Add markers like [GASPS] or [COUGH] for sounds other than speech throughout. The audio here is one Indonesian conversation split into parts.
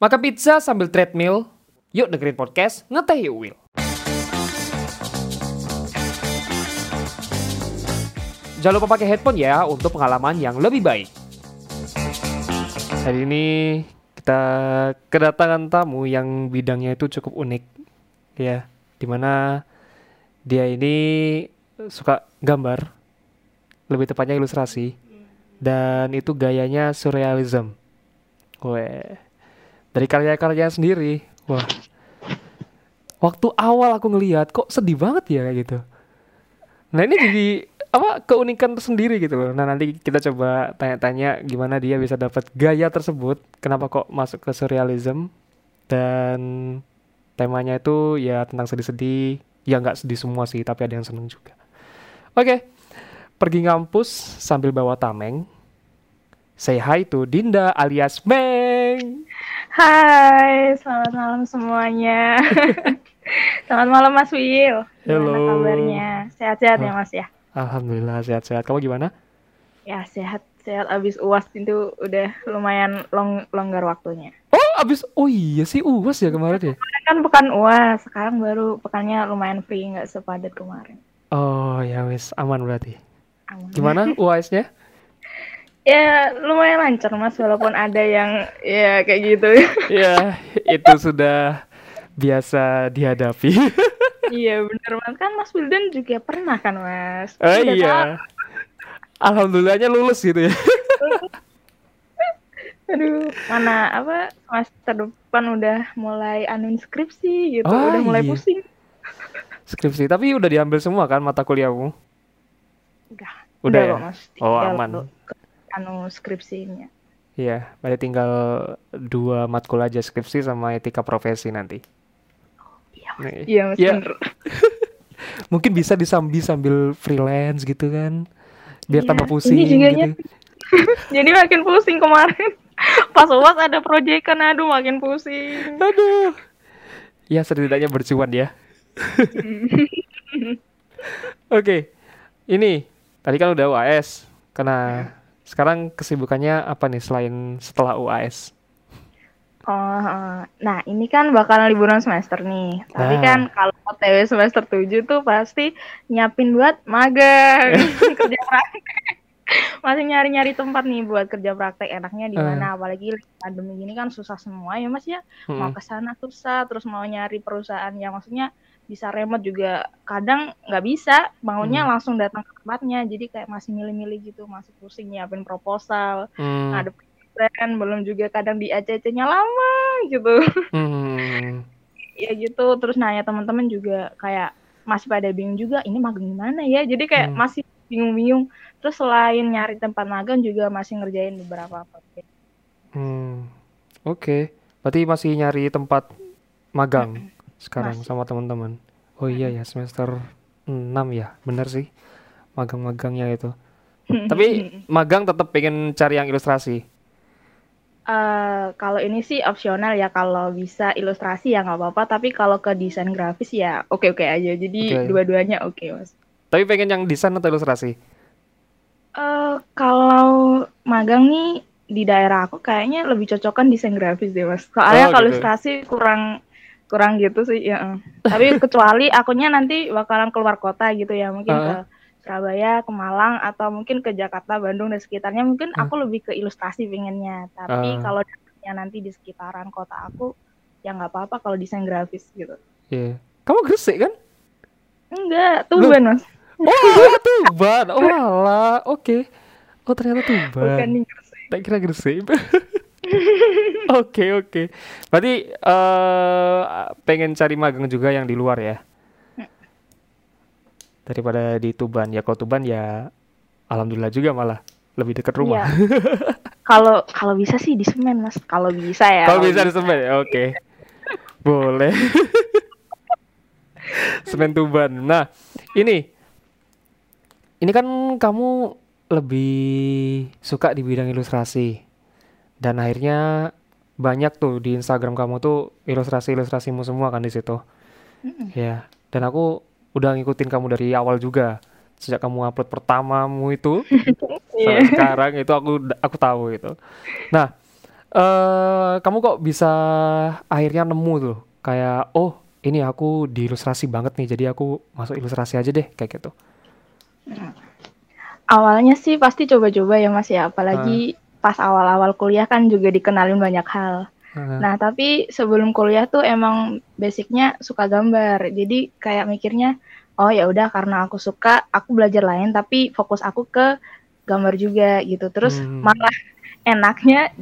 Makan pizza sambil treadmill? Yuk dengerin podcast Ngeteh Yuk Will. Jangan lupa pakai headphone ya untuk pengalaman yang lebih baik. Hari ini kita kedatangan tamu yang bidangnya itu cukup unik ya, di mana dia ini suka gambar, lebih tepatnya ilustrasi, dan itu gayanya surrealism. Weh, dari karya-karyanya sendiri, wah. Waktu awal aku ngelihat kok sedih banget ya kayak gitu. Nah ini jadi apa keunikan tersendiri gitu loh. Nah nanti kita coba tanya-tanya gimana dia bisa dapat gaya tersebut, kenapa kok masuk ke surrealism dan temanya itu ya tentang sedih-sedih. Ya nggak sedih semua sih, tapi ada yang seneng juga. Oke, pergi ngampus sambil bawa tameng. Say hi to Dinda alias Meng. Hai, selamat malam semuanya. [LAUGHS] selamat malam Mas Wil. Gimana kabarnya? Sehat-sehat ya Mas ya? Alhamdulillah sehat-sehat. Kamu gimana? Ya sehat, sehat. Abis uas itu udah lumayan long longgar waktunya. Oh, abis oh iya sih uas ya kemarin ya. Kemarin kan bukan uas, sekarang baru pekannya lumayan free, nggak sepadat kemarin. Oh ya wis aman berarti. Aman. Gimana [LAUGHS] UAS-nya? Ya lumayan lancar Mas, walaupun ada yang ya kayak gitu. [LAUGHS] ya itu sudah biasa dihadapi. [LAUGHS] iya bener Mas, kan Mas Wildan juga pernah kan Mas? Oh Udah iya. tahu. Alhamdulillahnya lulus gitu ya. [LAUGHS] Aduh, mana apa semester depan udah mulai anun skripsi gitu, Ah, udah mulai iya. pusing. Skripsi, tapi udah diambil semua kan mata kuliahmu? Udah, Udah ya? Mas. Oh, aman. Anu skripsinya. Iya, berarti tinggal dua matkul aja skripsi sama etika profesi nanti. Iya, Mas. Iya, Mas, Ya, [LAUGHS] mungkin bisa disambi sambil freelance gitu kan. Biar Iya, tambah ini pusing juga gitu. [LAUGHS] Jadi makin pusing kemarin. [LAUGHS] Pas uas ada proyekan, aduh makin pusing. Aduh. Ya setidaknya bercuan ya. Oke. Ini tadi kan udah UAS. Karena sekarang kesibukannya apa nih selain setelah UAS? Oh, eh, nah ini kan bakal liburan semester nih. Tapi Nah. kan kalau OTW semester 7 tuh pasti nyiapin buat magang, [LAUGHS] [LAUGHS] kerja praktek. Masih nyari-nyari tempat nih buat kerja praktek enaknya di mana apalagi lagi pandemi gini kan susah semua ya Mas ya. Mau Mm-mm. ke sana susah, terus mau nyari perusahaan yang maksudnya bisa remote juga kadang nggak bisa, maunya Hmm. langsung datang ke tempatnya. Jadi kayak masih milih-milih gitu, masih pusing nyiapin proposal, Hmm. ngadep dan belum juga kadang di ACC-nya lama gitu. Hmm. [LAUGHS] ya gitu terus nanya teman-teman juga kayak masih pada bingung juga ini magang gimana ya jadi kayak Hmm. masih bingung-bingung terus selain nyari tempat magang juga masih ngerjain beberapa project Hmm. Oke. Berarti masih nyari tempat magang sekarang Masih. sama teman-teman. Oh iya ya semester 6 ya. Bener sih. Magang-magangnya itu. Tapi magang tetap pengen cari yang ilustrasi. Eh, kalau ini sih opsional ya kalau bisa ilustrasi ya nggak apa-apa tapi kalau ke desain grafis ya oke-oke aja jadi Oke. dua-duanya oke mas Tapi pengen yang desain atau ilustrasi? Eh, kalau magang nih di daerah aku kayaknya lebih cocokan desain grafis deh mas. Oh, Soalnya kalau gitu. ilustrasi kurang kurang gitu sih ya. Tapi kecuali akunya nanti bakalan keluar kota gitu ya mungkin ke Heeh. Surabaya, ke Malang atau mungkin ke Jakarta, Bandung dan sekitarnya mungkin Hmm. aku lebih ke ilustrasi pengennya. Tapi Ah. kalau dapetnya nanti di sekitaran kota aku ya nggak apa-apa kalau desain grafis gitu. Iya. Kamu Gresik kan? Enggak, Tuban mas. Oh, Tuban. Oh. Oke. Oh, ternyata Tuban. Bukan di Gresik. Tak kira Gresik. [LAUGHS] [LAUGHS] Oke, oke. Berarti eh pengen cari magang juga yang di luar ya? Daripada di Tuban. Ya kalau Tuban ya alhamdulillah juga malah lebih dekat rumah. Iya. [LAUGHS] Kalau kalau bisa sih di semen mas. Kalau bisa ya. Kalau bisa di Semen, ya, oke. [LAUGHS] Boleh. Semen Tuban. Nah, ini ini kan kamu lebih suka di bidang ilustrasi. Dan akhirnya banyak tuh di Instagram kamu tuh ilustrasi-ilustrasimu semua kan di situ. Mm-mm. Ya. Dan aku udah ngikutin kamu dari awal juga. Sejak kamu upload pertamamu itu [LAUGHS] sampai sekarang itu aku aku tahu itu. Nah, eh kamu kok bisa akhirnya nemu tuh kayak oh ini aku di ilustrasi banget nih jadi aku masuk ilustrasi aja deh kayak gitu. Awalnya sih pasti coba-coba ya Mas ya, apalagi pas awal-awal kuliah kan juga dikenalin banyak hal. Heeh. Nah, tapi sebelum kuliah tuh emang basicnya suka gambar. Jadi kayak mikirnya, oh ya udah karena aku suka, aku belajar lain tapi fokus aku ke gambar juga gitu. Terus Hmm. malah enaknya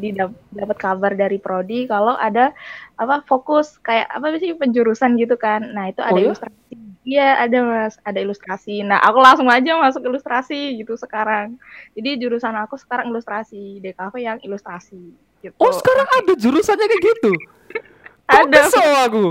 dapat kabar dari prodi kalau ada apa fokus kayak apa sih penjurusan gitu kan. Nah, itu ada Oh ya? Iya, ada Mas, ada ilustrasi. Nah, aku langsung aja masuk ilustrasi gitu sekarang. Jadi jurusan aku sekarang ilustrasi, DKV yang ilustrasi gitu. Oh sekarang ada jurusannya kayak gitu? [LAUGHS] Ada. kesel aku?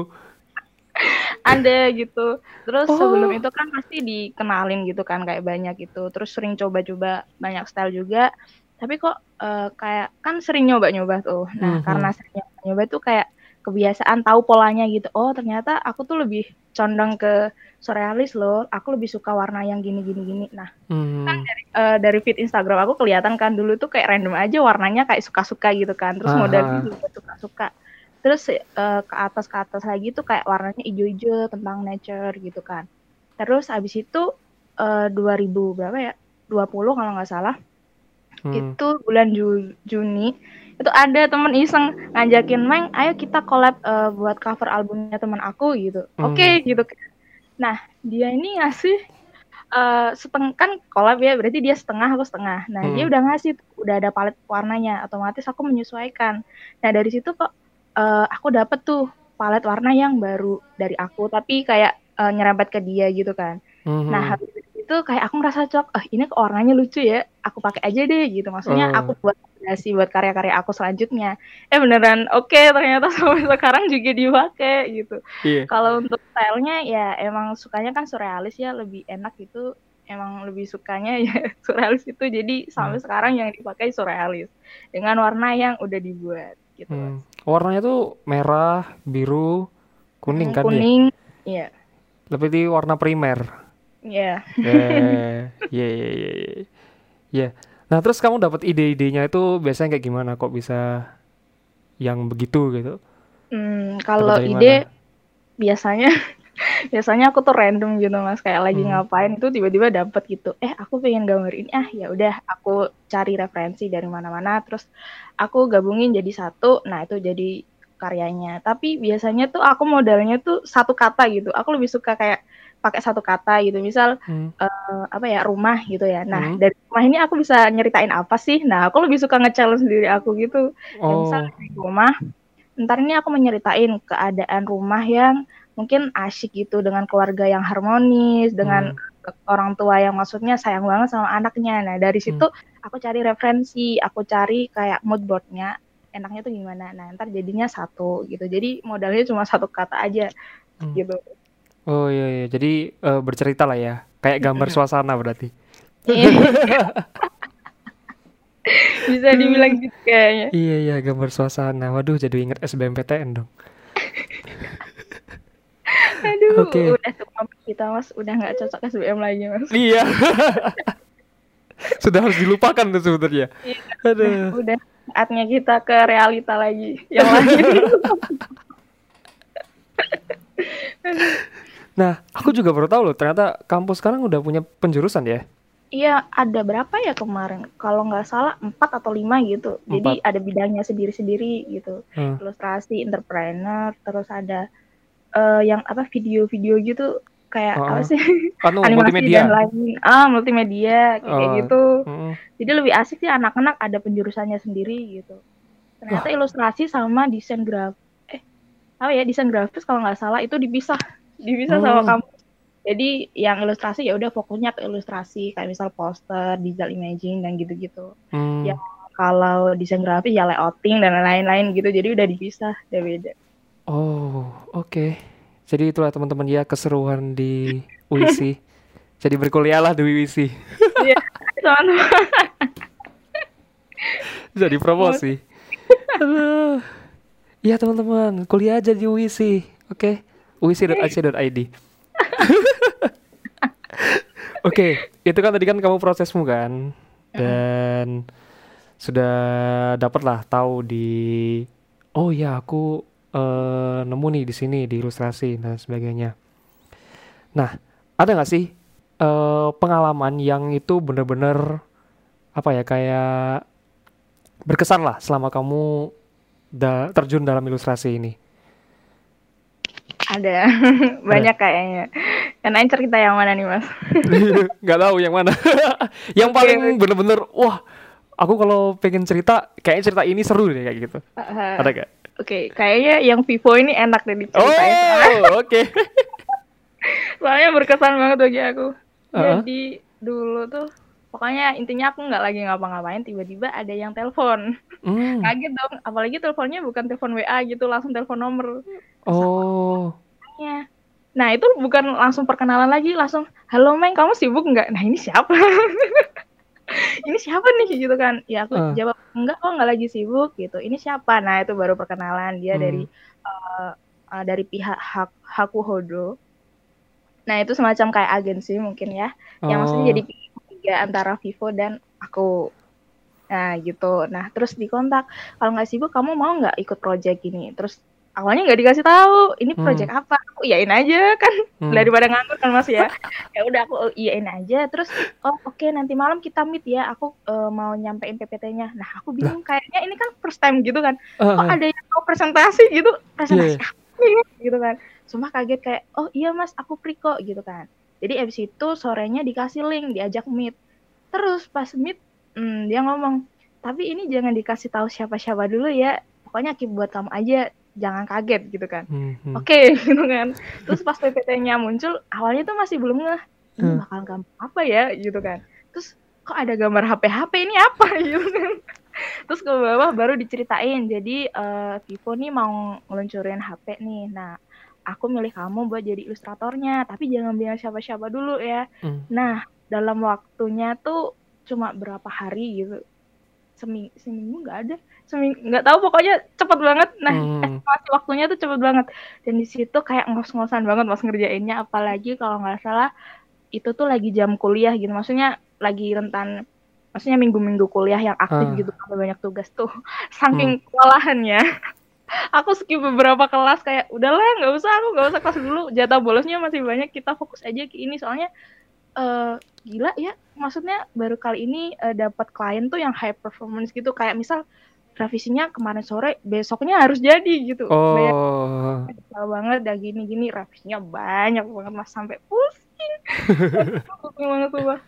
ada gitu. Terus Oh. sebelum itu kan pasti dikenalin gitu kan kayak banyak gitu. Terus sering coba-coba banyak style juga. Tapi kok eh, kayak kan sering nyoba-nyoba tuh. Nah, Mhm. karena sering nyoba tuh kayak kebiasaan tahu polanya gitu. Oh, ternyata aku tuh lebih condong ke surrealis loh. Aku lebih suka warna yang gini gini gini. Nah, Hmm. eh, dari feed Instagram aku kelihatan kan dulu tuh kayak random aja warnanya kayak suka-suka gitu kan. Terus Aha. modelnya juga suka-suka. Terus eh, ke atas ke atas lagi tuh kayak warnanya hijau-hijau tentang nature gitu kan. Terus abis itu eh, 2000 berapa ya? 20 kalau nggak salah. Hmm. Itu bulan Ju- Juni itu ada temen iseng ngajakin Meng, ayo kita collab eh, buat cover albumnya teman aku gitu. Hmm. Oke gitu. Nah dia ini ngasih eh setengah kan collab ya berarti dia setengah aku setengah. Nah dia Hmm. udah ngasih udah ada palet warnanya, otomatis aku menyesuaikan. Nah dari situ kok eh, aku dapet tuh palet warna yang baru dari aku tapi kayak eh, nyerempet ke dia gitu kan. Mhm. Nah, habis itu kayak aku ngerasa cok, ah ini kok warnanya lucu ya, aku pakai aja deh gitu. Maksudnya Oh. aku buat inspirasi buat karya-karya aku selanjutnya. Eh beneran oke ternyata [LAUGHS] sampai sekarang juga dipakai gitu. Iya. Kalau untuk stylenya ya emang sukanya kan surrealis ya, lebih enak gitu. Emang lebih sukanya [LAUGHS] ya surrealis itu. Jadi sampai Hmm. sekarang yang dipakai surrealis dengan warna yang udah dibuat gitu. Hmm. Warnanya tuh merah, biru, kuning Hmm, kan ya? Kuning, iya. Lebih di warna primer. Iya. Eh, iya iya iya. iya. Iya. Nah, terus kamu dapat ide-idenya itu biasanya kayak gimana kok bisa yang begitu gitu? Hmm, kalau ide mana? biasanya [LAUGHS] biasanya aku tuh random gitu mas kayak lagi Hmm. ngapain itu tiba-tiba dapet gitu eh aku pengen gambar ini ah ya udah aku cari referensi dari mana-mana terus aku gabungin jadi satu nah itu jadi karyanya tapi biasanya tuh aku modalnya tuh satu kata gitu aku lebih suka kayak pakai satu kata gitu misal Hmm. eh, apa ya rumah gitu ya nah Hmm. dari rumah ini aku bisa nyeritain apa sih nah aku lebih suka nge-challenge diri aku gitu ya misal Oh. di rumah ntar ini aku menyeritain keadaan rumah yang mungkin asyik gitu dengan keluarga yang harmonis dengan Hmm. orang tua yang maksudnya sayang banget sama anaknya nah dari Hmm. situ aku cari referensi aku cari kayak mood boardnya enaknya tuh gimana nah ntar jadinya satu gitu jadi modalnya cuma satu kata aja Hmm. gitu Oh iya iya. Jadi eh, bercerita lah ya. Kayak gambar suasana berarti. Iya. [LAUGHS] bisa dibilang gitu kayaknya Iya iya gambar suasana. Waduh jadi inget SBMPTN dong. [LAUGHS] aduh Oke. udah tuh kita mas udah nggak cocok SBM lagi mas Iya. [LAUGHS] Sudah harus dilupakan tuh sebenarnya. Iya. Aduh. udah saatnya kita ke realita lagi yang lain Nah, aku juga baru tahu loh, ternyata kampus sekarang udah punya penjurusan ya. Iya, ada berapa ya kemarin? Kalau nggak salah empat atau lima gitu. Jadi ada bidangnya sendiri-sendiri gitu. Hmm. Ilustrasi, entrepreneur, terus ada eh, yang apa video-video gitu kayak Oh, apa sih? Anu [LAUGHS] Animasi multimedia. dan lain. Ah, multimedia kayak Oh. gitu. Mm. Jadi lebih asik sih anak-anak ada penjurusannya sendiri gitu. Ternyata ilustrasi sama desain grafis eh apa ya desain grafis kalau nggak salah itu dipisah, dipisah sama Hmm. kamu. Jadi yang ilustrasi ya udah fokusnya ke ilustrasi kayak misal poster, digital imaging dan gitu-gitu. Hmm. Ya. Kalau desain grafis ya layouting dan lain-lain gitu. Jadi udah dipisah, udah beda. Oh, oke. Jadi itulah teman-teman ya keseruan di UISI. [LAUGHS] Jadi berkuliahlah di UISI. Iya. [LAUGHS] Jadi promosi. Iya teman-teman, kuliah aja di UISI. Oke. uisi.ac.id. [LAUGHS] Oke, itu kan tadi kan kamu prosesmu kan. Dan sudah dapat lah tahu di oh ya aku eh, nemu nih di sini di ilustrasi dan sebagainya. Nah, ada nggak sih eh, pengalaman yang itu bener-bener apa ya kayak berkesan lah selama kamu da- terjun dalam ilustrasi ini? Ada [LAUGHS] banyak kayaknya. Kenain cerita yang mana nih mas? [LAUGHS] nggak tahu yang mana [LAUGHS] yang Oke, paling bener-bener wah aku kalau pengen cerita kayaknya cerita ini seru deh kayak gitu Uh, ada gak Oke, kayaknya yang Vivo ini enak deh diceritain. oh oke Soalnya berkesan banget bagi aku. Heeh. Jadi dulu tuh pokoknya intinya aku nggak lagi ngapa-ngapain tiba-tiba ada yang telepon. Hmm, [LAUGHS] Kaget dong, apalagi teleponnya bukan telepon WA gitu, langsung telepon nomor. oh Ya. Nah, itu bukan langsung perkenalan lagi, langsung, "Halo, Meng, kamu sibuk nggak?" Nah, ini siapa? [LAUGHS] ini siapa nih gitu kan? Ya aku Ah. jawab, "Enggak, kok nggak lagi sibuk." gitu. Ini siapa? Nah, itu baru perkenalan dia Hmm. dari eh, eh, dari pihak Hak Hakuhodo. Nah, itu semacam kayak agensi mungkin ya. Yang maksudnya Oh. jadi tiga antara Vivo dan aku. Nah, gitu. Nah, terus dikontak, "Kalau nggak sibuk, kamu mau nggak ikut project ini?" Terus awalnya nggak dikasih tahu, ini Hmm. project apa. Aku iyain aja [LAUGHS] kan Hmm. daripada nganggur kan Mas ya. [LAUGHS] Ya udah aku iyain aja. Terus, "Oh, oke nanti malam kita meet ya. Aku eh, mau nyampein PPT-nya." Nah, aku bingung kayaknya ini kan first time gitu kan. Ah, Kok ada yang mau presentasi gitu? Presentasi Iya. apa nih? gitu kan. Sumpah kaget kayak, "Oh iya Mas, aku free kok." gitu kan. Jadi abis itu sorenya dikasih link, diajak meet. Terus pas meet, hmm, dia ngomong, "Tapi ini jangan dikasih tahu siapa-siapa dulu ya. Pokoknya keep buat kamu aja, jangan kaget." gitu kan. Hmm, hmm. Oke, [LAUGHS] gitu kan. Terus pas PPT-nya muncul, awalnya tuh masih belum ngeh, ini Hmm. bakal gambar apa ya, gitu kan. Terus kok ada gambar HP-HP ini apa, [LAUGHS] gitu kan. Terus ke bawah baru diceritain, jadi eh, Vivo nih mau ngeluncurin HP nih. Nah, aku milih kamu buat jadi ilustratornya, tapi jangan bilang siapa-siapa dulu ya. Hmm. Nah, dalam waktunya tuh cuma berapa hari gitu. Seming seminggu nggak ada. Seminggu nggak tahu pokoknya cepet banget. Nah, Hmm. estimasi waktunya tuh cepet banget. Dan di situ kayak ngos-ngosan banget Mas ngerjainnya apalagi kalau nggak salah itu tuh lagi jam kuliah gitu. Maksudnya lagi rentan maksudnya minggu-minggu kuliah yang aktif Ah. gitu ada banyak tugas tuh. [LAUGHS] Saking kewalahannya. Aku skip beberapa kelas kayak udahlah nggak usah aku nggak usah kelas dulu. Jatah bolosnya masih banyak kita fokus aja ke ini. Soalnya eh gila ya maksudnya baru kali ini eh, dapat klien tuh yang high performance gitu. Kayak misal revisinya kemarin sore besoknya harus jadi gitu. Oh. Kesel banget dah gini-gini revisinya banyak banget mas sampai pusing. Pusing banget sumpah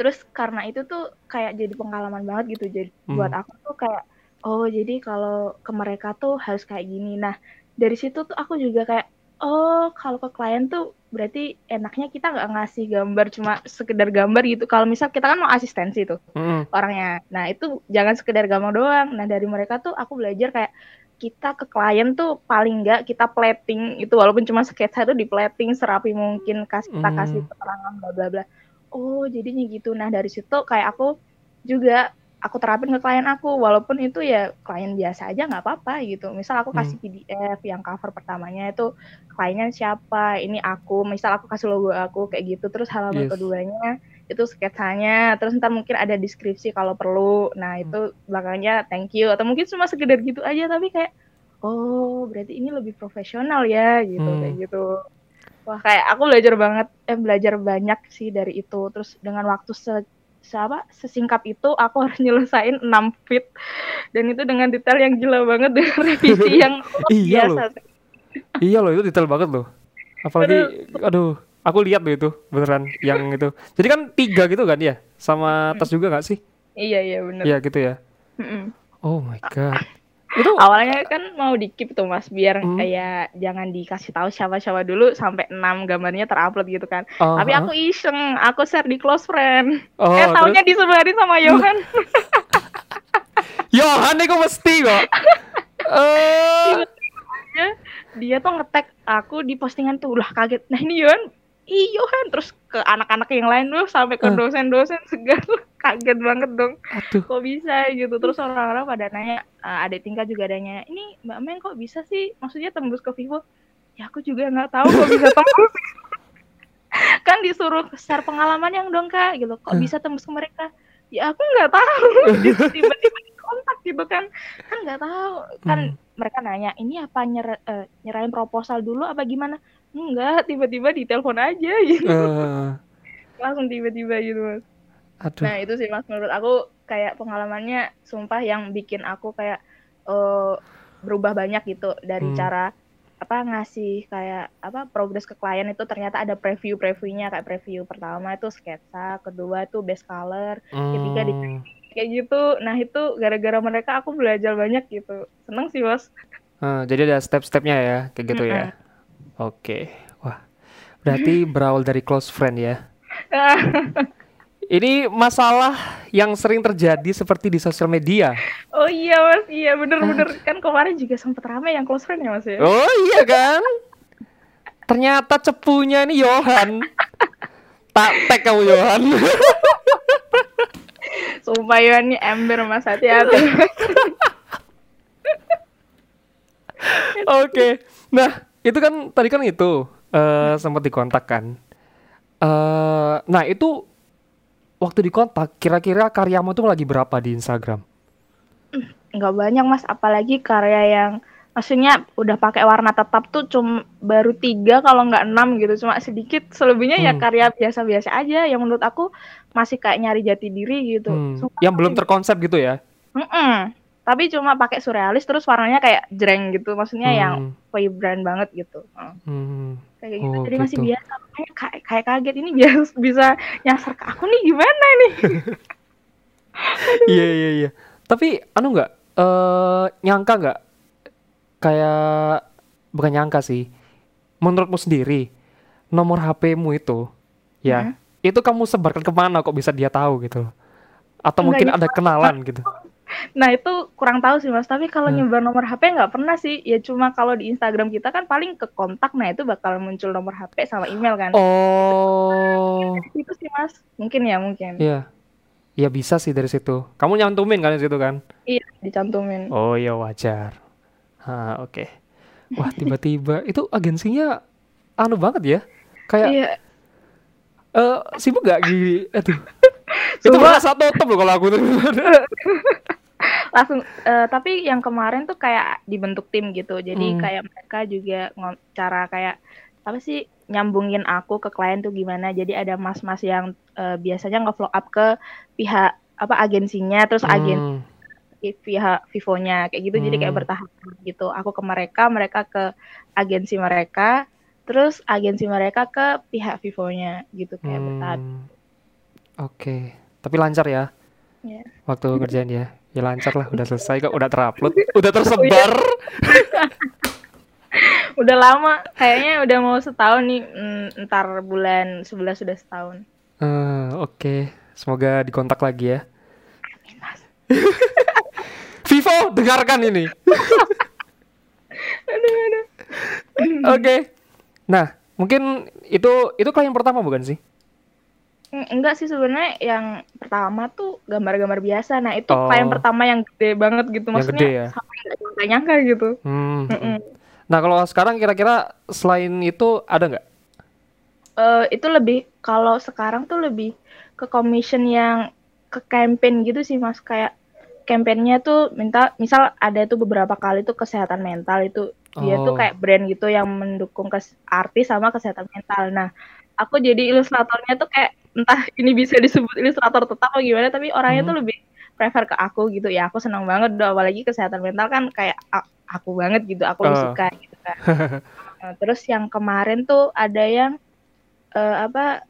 terus karena itu tuh kayak jadi pengalaman banget gitu. Jadi Hmm. buat aku tuh kayak oh jadi kalau ke mereka tuh harus kayak gini nah dari situ tuh aku juga kayak oh kalau ke klien tuh berarti enaknya kita nggak ngasih gambar cuma sekedar gambar gitu kalau misal kita kan mau asistensi tuh Hmm. orangnya. Nah, itu jangan sekedar gambar doang. Nah, dari mereka tuh aku belajar kayak kita ke klien tuh paling enggak kita plating itu walaupun cuma sketsa itu di plating serapi mungkin kasih kita kasih Hmm. keterangan bla bla bla. Oh, jadinya gitu. Nah, dari situ kayak aku juga aku terapin ke klien aku walaupun itu ya klien biasa aja nggak apa-apa gitu. Misal aku kasih PDF yang cover pertamanya itu kliennya siapa, ini aku, misal aku kasih logo aku kayak gitu. Terus halaman Yes. keduanya itu sketsanya terus ntar mungkin ada deskripsi kalau perlu nah Hmm. itu belakangnya thank you atau mungkin cuma sekedar gitu aja tapi kayak oh berarti ini lebih profesional ya gitu Hmm. kayak gitu wah kayak aku belajar banget eh belajar banyak sih dari itu terus dengan waktu se siapa sesingkat itu aku harus [LAUGHS] nyelesain 6 feet dan itu dengan detail yang gila banget dengan revisi yang [LAUGHS] Iya biasa Iya loh itu detail banget loh. Apalagi, aduh, aku lihat loh itu beneran yang itu. Jadi kan tiga gitu kan ya, sama tas juga nggak sih? iya iya bener Iya gitu ya. Oh my god. Itu awalnya kan mau di keep tuh mas biar Hmm. kayak jangan dikasih tahu siapa-siapa dulu sampai 6 gambarnya terupload gitu kan. Oh, tapi aku iseng aku share di close friend. Oh, eh taunya disebarin sama Johan. Yohan nih kok mesti kok. Eh, dia, tuh ngetek aku di postingan tuh udah kaget. Nah ini Johan ih Johan. Terus ke anak-anak yang lain tuh sampai ke dosen-dosen segala. [LAUGHS] Kaget banget dong. Aduh. kok bisa gitu? Terus orang-orang pada nanya eh, adik tingkat juga ada nanya ini Mbak Meng kok bisa sih? Maksudnya tembus ke Vivo? Ya aku juga nggak tahu kok bisa tembus. [LAUGHS] Kan disuruh share pengalaman yang dong kak gitu. Kok bisa tembus ke mereka? Ya aku nggak tahu. [LAUGHS] Tiba-tiba kontak gitu kan. Kan nggak tahu. Kan Hmm. mereka nanya ini apa nyer eh, nyerahin proposal dulu apa gimana enggak tiba-tiba ditelepon aja gitu. Eh, langsung tiba-tiba gitu mas. Aduh. nah itu sih mas. Menurut aku kayak pengalamannya sumpah yang bikin aku kayak eh, berubah banyak gitu dari Hmm. cara apa ngasih kayak apa progres ke klien itu ternyata ada preview previewnya kayak preview pertama itu sketsa kedua itu base color ketiga di- Hmm. kayak gitu. Nah itu gara-gara mereka aku belajar banyak gitu. Seneng sih mas. Eh, jadi ada step-stepnya ya, kayak gitu ya. Oke, wah, berarti [LAUGHS] berawal dari close friend ya. [LAUGHS] Ini masalah yang sering terjadi seperti di sosial media. oh iya mas iya bener-bener kan kemarin juga sempet rame yang close friend ya mas ya Oh iya kan? Ternyata cepunya ini Johan. Tak tag kamu Johan. [LAUGHS] sumpah ya ini ember mas hati-hati Oke. Nah, itu kan tadi kan itu eh sempat dikontak kan. Eh nah, itu waktu dikontak kira-kira karyamu tuh lagi berapa di Instagram? nggak banyak mas apalagi karya yang maksudnya udah pakai warna tetap tuh cuma baru tiga kalau nggak enam gitu cuma sedikit selebihnya ya Hmm. karya biasa-biasa aja yang menurut aku masih kayak nyari jati diri gitu Hmm, Sumpah, Yang belum terkonsep gitu ya? Mm-mm. Tapi cuma pakai surrealis terus warnanya kayak jreng gitu maksudnya yang Hmm, vibrant banget gitu Heeh. hmm. kayak gitu Oh, jadi masih gitu. biasa makanya kayak, kayak kaget ini biasa [LAUGHS] bisa nyasar ke aku nih gimana nih [LAUGHS] Iya iya iya. Tapi anu nggak eh nyangka nggak kayak bukan nyangka sih. Menurutmu sendiri nomor HP-mu itu ya Hmm. itu kamu sebarkan ke mana kok bisa dia tahu gitu? Atau Enggak, mungkin ada kenalan gitu? Nah itu kurang tahu sih mas, tapi kalau Hmm. nyebar nomor HP nggak pernah sih. Ya cuma kalau di Instagram kita kan paling ke kontak, nah itu bakal muncul nomor HP sama email kan. Oh Itu sih mas, mungkin ya mungkin. iya. Ya bisa sih dari situ. Kamu nyantumin kan di situ kan? Iya dicantumin. Oh iya wajar. Ah oke. Wah tiba-tiba [LAUGHS] itu agensinya anu banget ya. Kayak Iya, eh sibuk gak gini? Aduh. [LAUGHS] itu merasa tutup loh kalau aku tuh. [LAUGHS] langsung. eh, tapi yang kemarin tuh kayak dibentuk tim gitu. Jadi Hmm. kayak mereka juga cara kayak apa sih nyambungin aku ke klien tuh gimana. Jadi ada mas-mas yang eh, biasanya nge-vlog up ke pihak apa agensinya, terus agen Hmm, pihak Vivonya kayak gitu jadi kayak Hmm. bertahap gitu aku ke mereka mereka ke agensi mereka terus agensi mereka ke pihak Vivonya gitu kayak bertahap hmm. Oke. Tapi lancar ya Iya. waktu ngerjain ya. Ya lancar lah, udah selesai kok, udah terupload, [LAUGHS] udah tersebar. [LAUGHS] udah lama kayaknya udah mau setahun nih mm, ntar bulan 11 sudah setahun Eh, Oke, semoga dikontak lagi ya. [LAUGHS] Vivo, dengarkan ini. Oke. Nah, mungkin itu itu klien pertama bukan sih? Mm, enggak sih sebenarnya yang pertama tuh gambar-gambar biasa nah itu Oh. klien pertama yang gede banget gitu Yang maksudnya gede ya? sampai nggak nyangka-nyangka gitu Hmm. Mm-mm. Nah, kalau sekarang kira-kira selain itu ada nggak? Eh, itu lebih kalau sekarang tuh lebih ke commission yang ke campaign gitu sih mas kayak campaignnya tuh minta misal ada tuh beberapa kali tuh kesehatan mental itu dia tuh Oh. kayak brand gitu yang mendukung kes artis sama kesehatan mental nah aku jadi ilustratornya tuh kayak entah ini bisa disebut ilustrator tetap atau gimana tapi orangnya Hmm. tuh lebih prefer ke aku gitu ya aku senang banget dong apalagi kesehatan mental kan kayak aku banget gitu aku Oh. suka gitu kan [LAUGHS] Nah, terus yang kemarin tuh ada yang eh, apa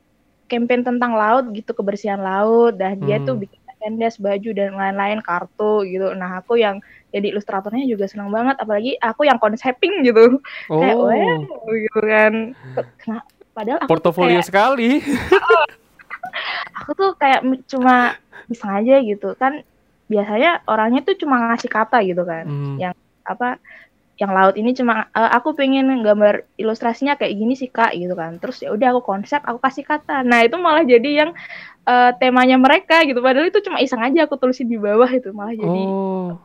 campaign tentang laut gitu kebersihan laut dan dia tuh Hmm. bikin tendes baju dan lain-lain kartu gitu nah aku yang jadi ilustratornya juga senang banget apalagi aku yang konseping gitu [LAUGHS] kayak Oh, wow gitu kan Kena- padahal aku portofolio kayak sekali. [LAUGHS] aku tuh kayak cuma sengaja gitu. Kan biasanya orangnya tuh cuma ngasih kata gitu kan. Hmm. yang apa yang laut ini cuma "Eh, aku pengen gambar ilustrasinya kayak gini sih kak gitu kan. Terus ya udah aku konsep aku kasih kata. Nah itu malah jadi yang eh, temanya mereka gitu. Padahal itu cuma iseng aja aku tulisin di bawah itu. Malah jadi Oh,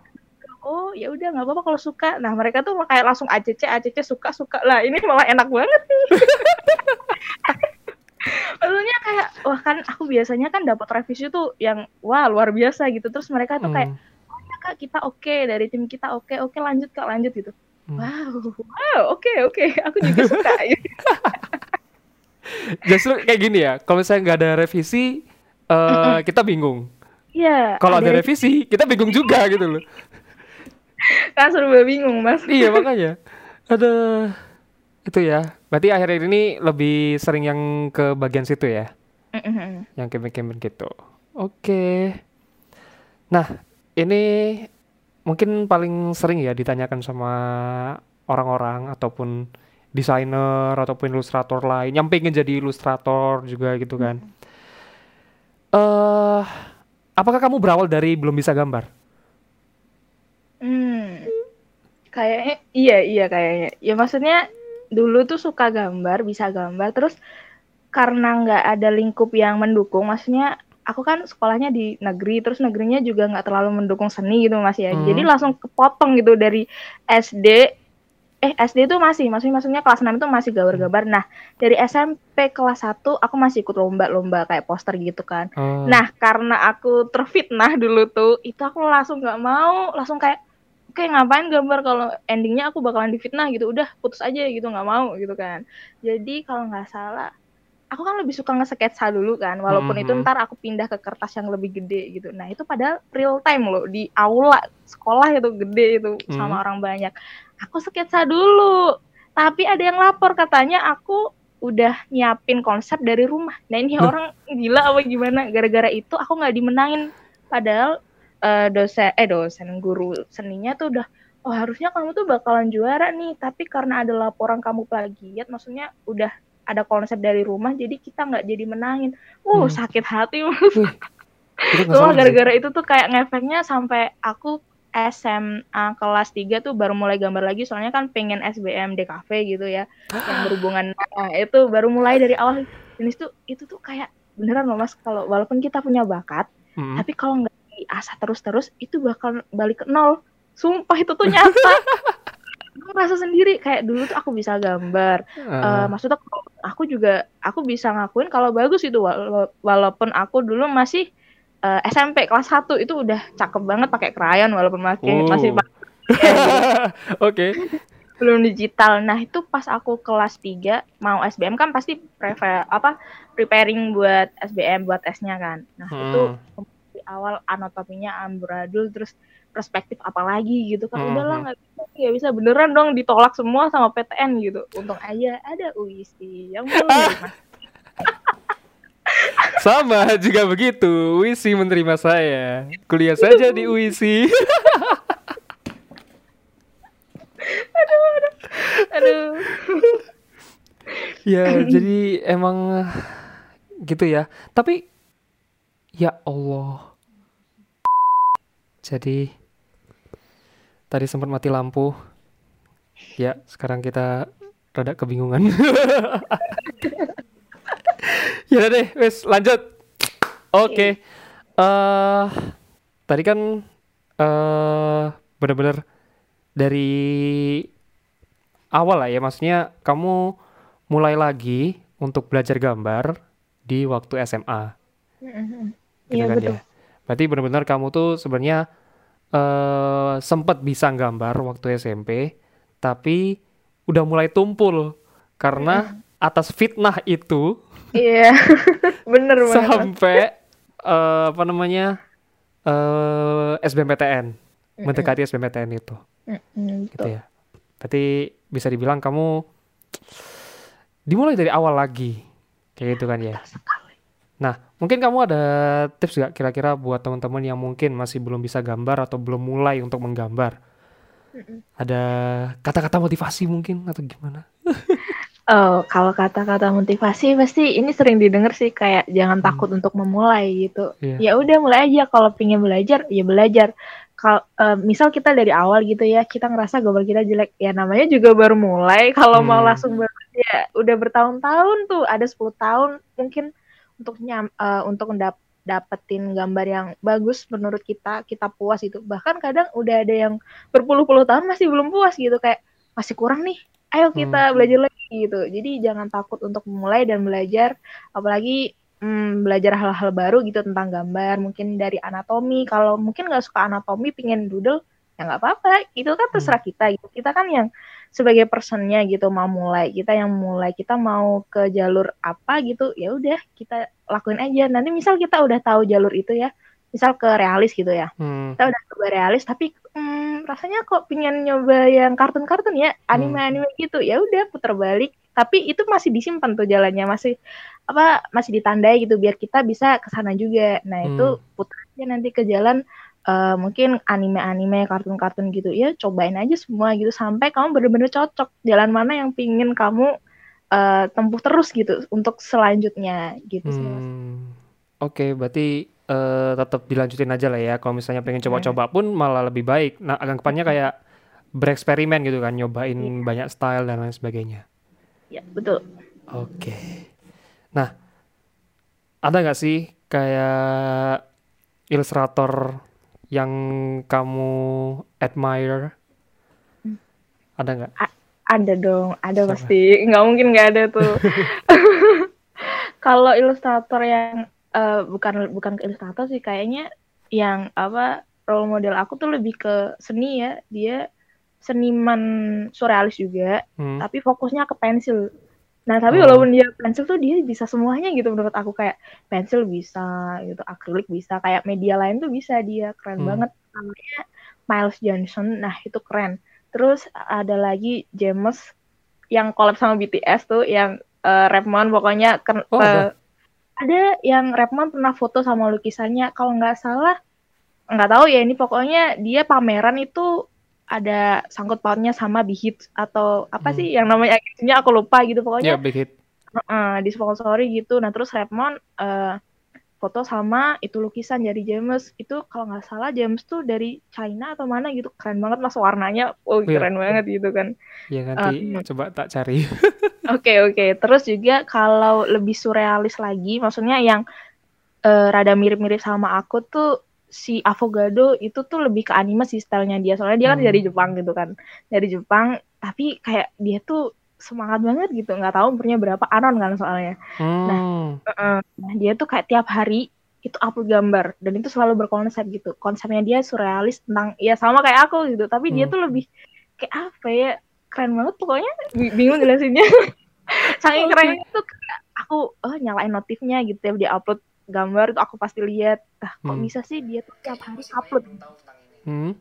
oh ya udah nggak apa-apa kalau suka nah mereka tuh kayak langsung ACC ACC suka suka lah ini malah enak banget nih [LAUGHS] Maksudnya kayak wah kan aku biasanya kan dapat revisi tuh yang wah luar biasa gitu. Terus mereka tuh kayak Hmm, oh ya Kak kita oke dari tim kita oke oke lanjut Kak lanjut gitu. hmm. Wow, wow, oke oke aku juga suka [LAUGHS] gitu. Justru kayak gini ya, kalau misalnya nggak ada revisi, eh kita bingung. Iya, Kalau ada ada revisi, kita bingung juga gitu loh. Kan serba bingung Mas. Iya makanya. Ada itu ya. Berarti akhir-akhir ini lebih sering yang ke bagian situ ya, yang campaign-campaign gitu. Oke. Nah, ini mungkin paling sering ya ditanyakan sama orang-orang ataupun desainer ataupun ilustrator lain yang pengen jadi ilustrator juga gitu kan. Eh, apakah kamu berawal dari belum bisa gambar? Hmm, kayaknya iya iya kayaknya. Ya maksudnya dulu tuh suka gambar, bisa gambar, terus karena nggak ada lingkup yang mendukung, maksudnya aku kan sekolahnya di negeri, terus negerinya juga nggak terlalu mendukung seni gitu Mas ya. Jadi Hmm. langsung kepotong gitu dari SD, eh SD itu masih, maksudnya maksudnya kelas 6 itu masih Hmm. gambar-gambar. Nah, dari SMP kelas 1 aku masih ikut lomba-lomba kayak poster gitu kan. Oh. Nah, karena aku terfitnah dulu tuh, itu aku langsung nggak mau, langsung kayak, oke ngapain gambar kalau endingnya aku bakalan difitnah gitu, udah putus aja gitu, nggak mau gitu kan. Jadi kalau nggak salah, aku kan lebih suka nge-sketsa dulu kan, walaupun itu Mhm. ntar aku pindah ke kertas yang lebih gede gitu. Nah itu padahal real time loh, di aula sekolah itu gede itu sama Hmm. orang banyak. Aku sketsa dulu, tapi ada yang lapor katanya aku udah nyiapin konsep dari rumah. Nah ini orang gila apa gimana? Gara-gara itu aku nggak dimenangin. Padahal eh, dosen, eh dosen guru seninya tuh udah, oh harusnya kamu tuh bakalan juara nih. Tapi karena ada laporan kamu plagiat, maksudnya udah ada konsep dari rumah, jadi kita nggak jadi menangin. Uh Hmm. sakit hati Cuma sih. [LAUGHS] gara-gara itu tuh kayak ngefeknya sampai aku SMA kelas 3 tuh baru mulai gambar lagi soalnya kan pengen SBM DKV gitu ya yang berhubungan [GASPS] nah, itu baru mulai dari awal dan itu itu tuh kayak beneran loh mas kalau walaupun kita punya bakat Hmm. tapi kalau nggak diasah terus-terus itu bakal balik ke nol sumpah itu tuh nyata [LAUGHS] aku merasa sendiri kayak dulu tuh aku bisa gambar Eh, Eh, maksudnya aku juga aku bisa ngakuin kalau bagus itu wala- walaupun aku dulu masih eh, SMP kelas 1 itu udah cakep banget pakai krayon walaupun masih masih Oh. [LAUGHS] gitu. Oke. belum digital. Nah, itu pas aku kelas 3 mau SBM kan pasti prefer apa preparing buat SBM buat tesnya kan. Nah, itu Hmm. di awal anatominya amburadul terus perspektif apalagi gitu kan. Mhm. Udahlah nggak bisa, nggak bisa beneran dong ditolak semua sama PTN gitu. Untung aja ada UISI yang [LAUGHS] belum. Sama juga begitu. UISI menerima saya. Kuliah saja di UISI. [LAUGHS] Aduh. ya, [CLEARS THROAT] jadi emang gitu ya. Tapi ya Allah. Jadi tadi sempat mati lampu. Ya, sekarang kita rada kebingungan. [LAUGHS] ya udah deh, wes lanjut. Oke. eh tadi kan eh bener-bener dari awal lah ya, maksudnya kamu mulai lagi untuk belajar gambar di waktu SMA, gitu Iya kan betul. ya. Berarti benar-benar kamu tuh sebenarnya eh sempat bisa gambar waktu SMP, tapi udah mulai tumpul karena atas fitnah itu Iya. [LAUGHS] Bener banget. Sampai eh, apa namanya eh SBMPTN mendekati SBMPTN itu Mm-mm, gitu betul. ya berarti bisa dibilang kamu dimulai dari awal lagi kayak gitu kan ya. Nah mungkin kamu ada tips nggak kira-kira buat teman-teman yang mungkin masih belum bisa gambar atau belum mulai untuk menggambar Mm-mm. ada kata-kata motivasi mungkin atau gimana [LAUGHS] Oh, kalau kata-kata motivasi pasti ini sering didengar sih kayak jangan Hmm. takut untuk memulai gitu. Iya. Ya udah mulai aja kalau pengen belajar ya belajar. Kalau eh, misal kita dari awal gitu ya kita ngerasa gambar kita jelek ya namanya juga baru mulai kalau mau Hmm. langsung banget ya udah bertahun-tahun tuh ada 10 tahun mungkin untuk nyam, eh, untuk ndap- dapetin gambar yang bagus menurut kita kita puas itu bahkan kadang udah ada yang berpuluh-puluh tahun masih belum puas gitu kayak masih kurang nih ayo kita Hmm. belajar lagi gitu. Jadi jangan takut untuk memulai dan belajar, apalagi hmm, belajar hal-hal baru gitu tentang gambar, mungkin dari anatomi. Kalau mungkin nggak suka anatomi, pingin doodle, ya nggak apa-apa. Itu kan terserah Hmm. kita gitu. Kita kan yang sebagai personnya gitu mau mulai, kita yang mulai, kita mau ke jalur apa gitu, ya udah kita lakuin aja. Nanti misal kita udah tahu jalur itu ya, misal ke realis gitu ya Hmm. kita udah coba realis tapi hmm, rasanya kok pengen nyoba yang kartun-kartun ya Hmm. anime-anime gitu ya udah putar balik tapi itu masih disimpan tuh jalannya masih apa masih ditandai gitu biar kita bisa ke sana juga nah itu Hmm. putar aja nanti ke jalan eh, mungkin anime-anime kartun-kartun gitu ya cobain aja semua gitu sampai kamu bener-bener cocok jalan mana yang pingin kamu eh, tempuh terus gitu untuk selanjutnya gitu sih mas Hmm. Oke, berarti eh, tetap dilanjutin aja lah ya. Kalau misalnya pengen Hmm. coba-coba pun malah lebih baik. Nah, anggapannya kayak bereksperimen gitu kan, nyobain Iya. banyak style dan lain sebagainya. ya betul Oke. Nah, ada nggak sih kayak ilustrator yang kamu admire? Hmm. Ada nggak? Ada dong, ada Siapa? pasti. Nggak mungkin nggak ada tuh. [LAUGHS] Kalau ilustrator yang eh, bukan bukan ke ilustrator sih, kayaknya yang apa role model aku tuh lebih ke seni ya. Dia seniman surrealis juga, Hmm. tapi fokusnya ke pensil. Nah, tapi Oh. walaupun dia pensil tuh dia bisa semuanya gitu menurut aku kayak pensil bisa gitu, akrilik bisa, kayak media lain tuh bisa dia keren Hmm. banget. Namanya Miles Johnson. Nah, itu keren. Terus ada lagi James yang collab sama BTS tuh yang eh, Rapmon pokoknya ken- Oh, eh, ada. ada yang Rapmon pernah foto sama lukisannya kalau nggak salah nggak tahu ya ini pokoknya dia pameran itu ada sangkut pautnya sama Bihit atau apa Hmm. sih yang namanya agensinya aku lupa gitu Ya, pokoknya big hit. Heeh, disponsori gitu. Nah, terus Redmond eh, foto sama itu lukisan dari James. Itu kalau nggak salah James tuh dari China atau mana gitu. Keren banget mas warnanya. Oh, Iya. keren banget gitu kan. Ya nanti Eh, coba tak cari. [LAUGHS] Oke, oke. Terus juga kalau lebih surrealis lagi, maksudnya yang eh, rada mirip-mirip sama aku tuh si Avogado itu tuh lebih ke anime sih stylenya dia. Soalnya dia kan Hmm. dari Jepang gitu kan. Dari Jepang, tapi kayak dia tuh semangat banget gitu. Nggak tahu umurnya berapa, anon kan soalnya. Nah, Hmm. Nah, dia tuh kayak tiap hari itu upload gambar dan itu selalu berkonsep gitu. Konsepnya dia surrealis tentang ya sama kayak aku gitu, tapi dia Hmm. tuh lebih kayak apa ya? Keren banget pokoknya. Bingung jelasinnya. [LAUGHS] Saking tuh kayak aku oh nyalain notifnya gitu ya dia upload gambar itu aku pasti lihat. Nah, kok Hmm. bisa sih dia tuh tiap hari upload? Hmm.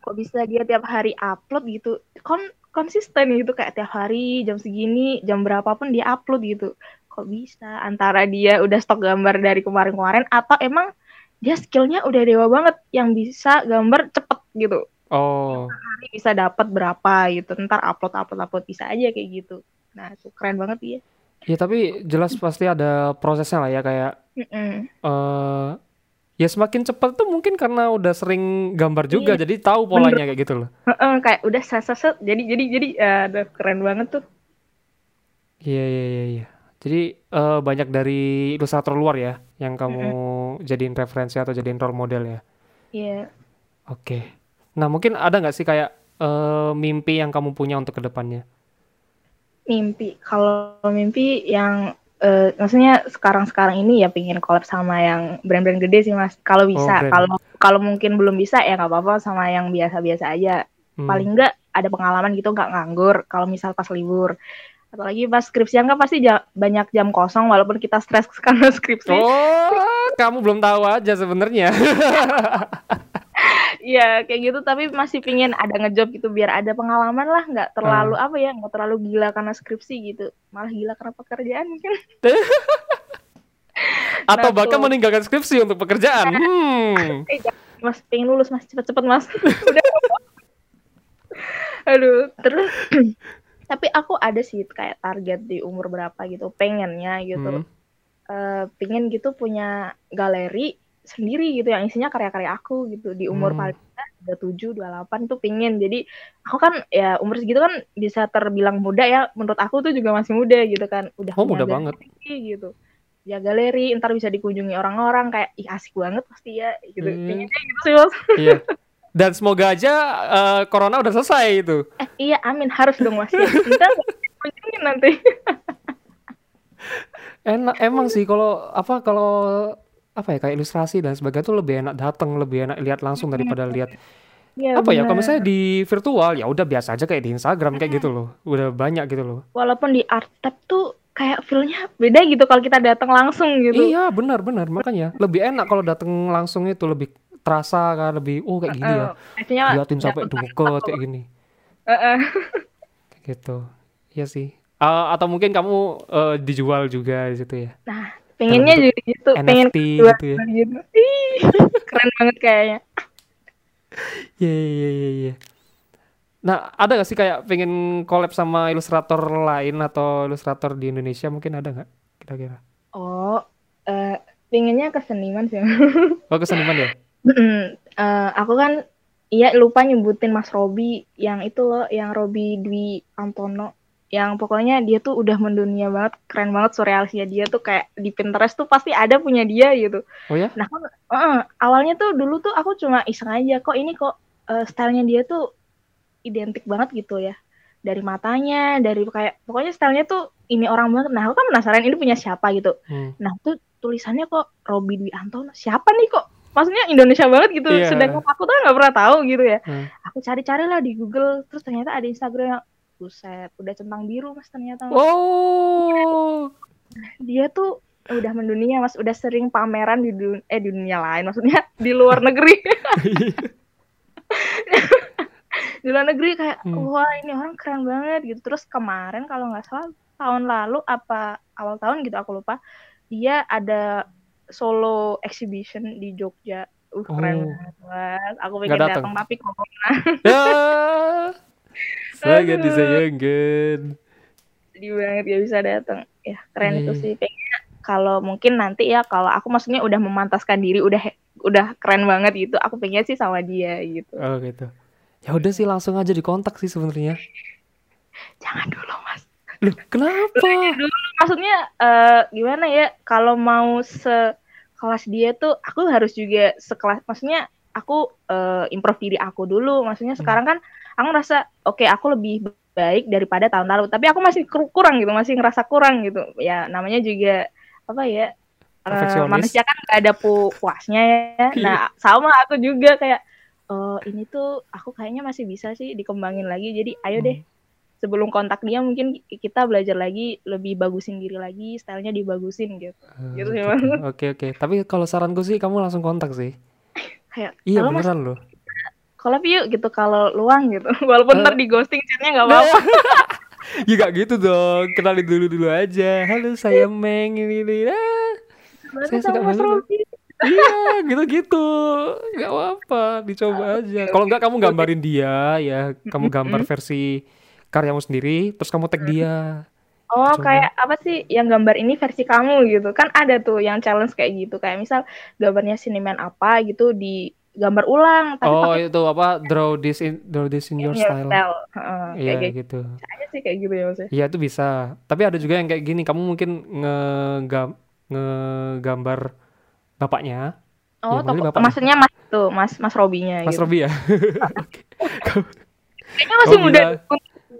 Kok bisa dia tiap hari upload gitu? Kon konsisten gitu kayak tiap hari jam segini, jam berapapun dia upload gitu. Kok bisa? Antara dia udah stok gambar dari kemarin-kemarin atau emang dia skillnya udah dewa banget yang bisa gambar cepet gitu. Oh. Hari bisa dapat berapa gitu. Ntar upload upload upload bisa aja kayak gitu. Nah, itu keren banget dia. Ya tapi jelas pasti ada prosesnya lah ya kayak Mm-mm. eh ya semakin cepat tuh mungkin karena udah sering gambar juga Iya, jadi tahu polanya kayak gitu loh. Heeh, kayak udah set set set. jadi jadi jadi eh, aduh, keren banget tuh. Iya iya iya iya. Jadi eh, banyak dari ilustrator luar ya yang kamu jadiin referensi atau jadiin role model ya. Iya. Oke. Nah mungkin ada nggak sih kayak eh, mimpi yang kamu punya untuk ke depannya? Mimpi. Kalau mimpi yang eh, maksudnya sekarang-sekarang ini ya pingin collab sama yang brand-brand gede sih mas. Kalau Oh bisa. brand. kalau kalau mungkin belum bisa ya nggak apa-apa sama yang biasa-biasa aja. Hmm. paling nggak ada pengalaman gitu nggak nganggur. Kalau misal pas libur. Apalagi pas skripsian kan pasti ja- banyak jam kosong walaupun kita stres [LAUGHS] karena skripsi. Oh, kamu belum tahu aja sebenarnya. [LAUGHS] Iya kayak gitu. Tapi masih pingin ada ngejob gitu biar ada pengalaman lah. Nggak terlalu Ah. apa ya nggak terlalu gila karena skripsi gitu. Malah gila karena pekerjaan mungkin. [LAUGHS] Atau Nah, bahkan tuh. meninggalkan skripsi untuk pekerjaan. Hmm. [LAUGHS] Eh, mas. Pengen lulus mas. Cepet-cepet mas. [LAUGHS] Udah aduh terus. [CLEARS THROAT] Tapi aku ada sih kayak target di umur berapa gitu pengennya gitu. Hmm. Eh, pengen gitu punya galeri sendiri gitu yang isinya karya-karya aku gitu di umur Hmm. paling dua tujuh dua delapan tuh pengen jadi aku kan ya umur segitu kan bisa terbilang muda ya menurut aku tuh juga masih muda gitu kan udah Oh, muda banget. gitu ya galeri ntar bisa dikunjungi orang-orang kayak ih asik banget pasti ya gitu Hmm. pengennya gitu sih mas Iya. Dan semoga aja eh, corona udah selesai itu. eh iya amin harus dong mas ya. Ntar kunjungin nanti. [LAUGHS] Enak emang sih kalau apa kalau apa ya kayak ilustrasi dan sebagainya tuh lebih enak datang, lebih enak lihat langsung daripada lihat Iya apa ya kalau misalnya di virtual ya udah biasa aja kayak di Instagram kayak gitu loh. Udah banyak gitu loh. Walaupun di art tab tuh kayak feel-nya beda gitu kalau kita datang langsung gitu. Iya, benar benar. Makanya lebih enak kalau datang langsung itu lebih terasa kan lebih oh kayak gini ya. Artinya Liatin sampai deket kayak gini. Gitu. Iya sih. Ah, atau mungkin kamu eh, dijual juga di situ ya. Nah, pengennya jadi gitu, pengen NFT jual gitu ya. gitu. Ih, keren banget kayaknya. [LAUGHS] Iya iya iya iya. Nah, ada gak sih kayak pengen collab sama ilustrator lain atau ilustrator di Indonesia mungkin ada nggak kira-kira? Oh, eh pengennya ke seniman sih. Oh, ke seniman ya? [LAUGHS] Eh, aku kan iya lupa nyebutin Mas Robi yang itu loh, yang Robi Dwi Antono. Yang pokoknya dia tuh udah mendunia banget, keren banget surrealisnya dia tuh kayak di Pinterest tuh pasti ada punya dia gitu. Oh ya? Nah, kan eh, awalnya tuh dulu tuh aku cuma iseng aja kok ini kok eh, stylenya dia tuh identik banget gitu ya. Dari matanya, dari kayak pokoknya stylenya tuh ini orang banget. Nah, aku kan penasaran ini punya siapa gitu. Hmm. Nah, tuh tulisannya kok Robi Dwi Antono. Siapa nih kok? Maksudnya Indonesia banget gitu. Iya. Sedangkan aku tuh nggak pernah tahu gitu ya. Hmm. Aku cari-cari lah di Google, terus ternyata ada Instagram yang buset, udah centang biru mas ternyata. Mas. Oh. Dia tuh udah mendunia mas, udah sering pameran di dunia, eh di dunia lain, maksudnya [LAUGHS] di luar negeri. [LAUGHS] di luar negeri kayak Hmm. wah ini orang keren banget gitu. Terus kemarin kalau nggak salah tahun lalu apa awal tahun gitu aku lupa, dia ada solo exhibition di Jogja. Uh, keren Oh. banget. Aku pengen datang? tapi kok [LAUGHS] ya. Sangat disayangkan. sedih banget gak bisa datang. Ya keren Iya, itu sih. Pengennya kalau mungkin nanti ya kalau aku maksudnya udah memantaskan diri udah udah keren banget gitu. Aku pengen sih sama dia gitu. Oh gitu. Ya udah sih langsung aja dikontak sih sebenarnya. Jangan dulu mas. Loh, kenapa? Dulu maksudnya eh, gimana ya? Kalau mau sekelas dia tuh aku harus juga sekelas. Maksudnya aku eh, improve diri aku dulu. Maksudnya Hmm. sekarang kan aku ngerasa oke aku lebih baik daripada tahun lalu. Tapi aku masih kur- kurang gitu, masih ngerasa kurang gitu. Ya namanya juga apa ya? Perfeksionis. manusia kan gak ada pu puasnya ya. Iya. Nah sama aku juga kayak oh ini tuh aku kayaknya masih bisa sih dikembangin lagi. Jadi ayo Hmm. deh sebelum kontak dia mungkin kita belajar lagi lebih bagusin diri lagi, stylenya dibagusin gitu. Oh, Gitu sih, gitu. Mas. Oke oke. Tapi kalau saranku sih kamu langsung kontak sih. Kayak Iya mas beneran loh. Collab yuk gitu kalau luang gitu. [LAUGHS] Walaupun Eh. ntar di ghosting chatnya nggak apa-apa. [LAUGHS] ya gak gitu dong. Kenalin dulu dulu aja. Halo saya Meng ini ini. Ah, saya suka Mas banget. Robi? Iya gitu-gitu. Gak apa-apa. Dicoba aja. Kalau enggak kamu gambarin dia ya. Kamu gambar versi karyamu sendiri. Terus kamu tag dia. Oh Coba. kayak apa sih yang gambar ini versi kamu gitu kan ada tuh yang challenge kayak gitu kayak misal gambarnya siniman apa gitu di gambar ulang tapi Oh pakai itu apa? Draw this in draw this in your style. Heeh, Iya kayak gitu. gitu aja sih kayak gitu ya mas ya. Iya itu bisa. Tapi ada juga yang kayak gini. Kamu mungkin ngegam ngegambar bapaknya. Oh, Ya, maksudnya toko- bapaknya. maksudnya mas tuh mas mas Robinya Mas gitu. Robi ya. [LAUGHS] Kayaknya masih Oh, muda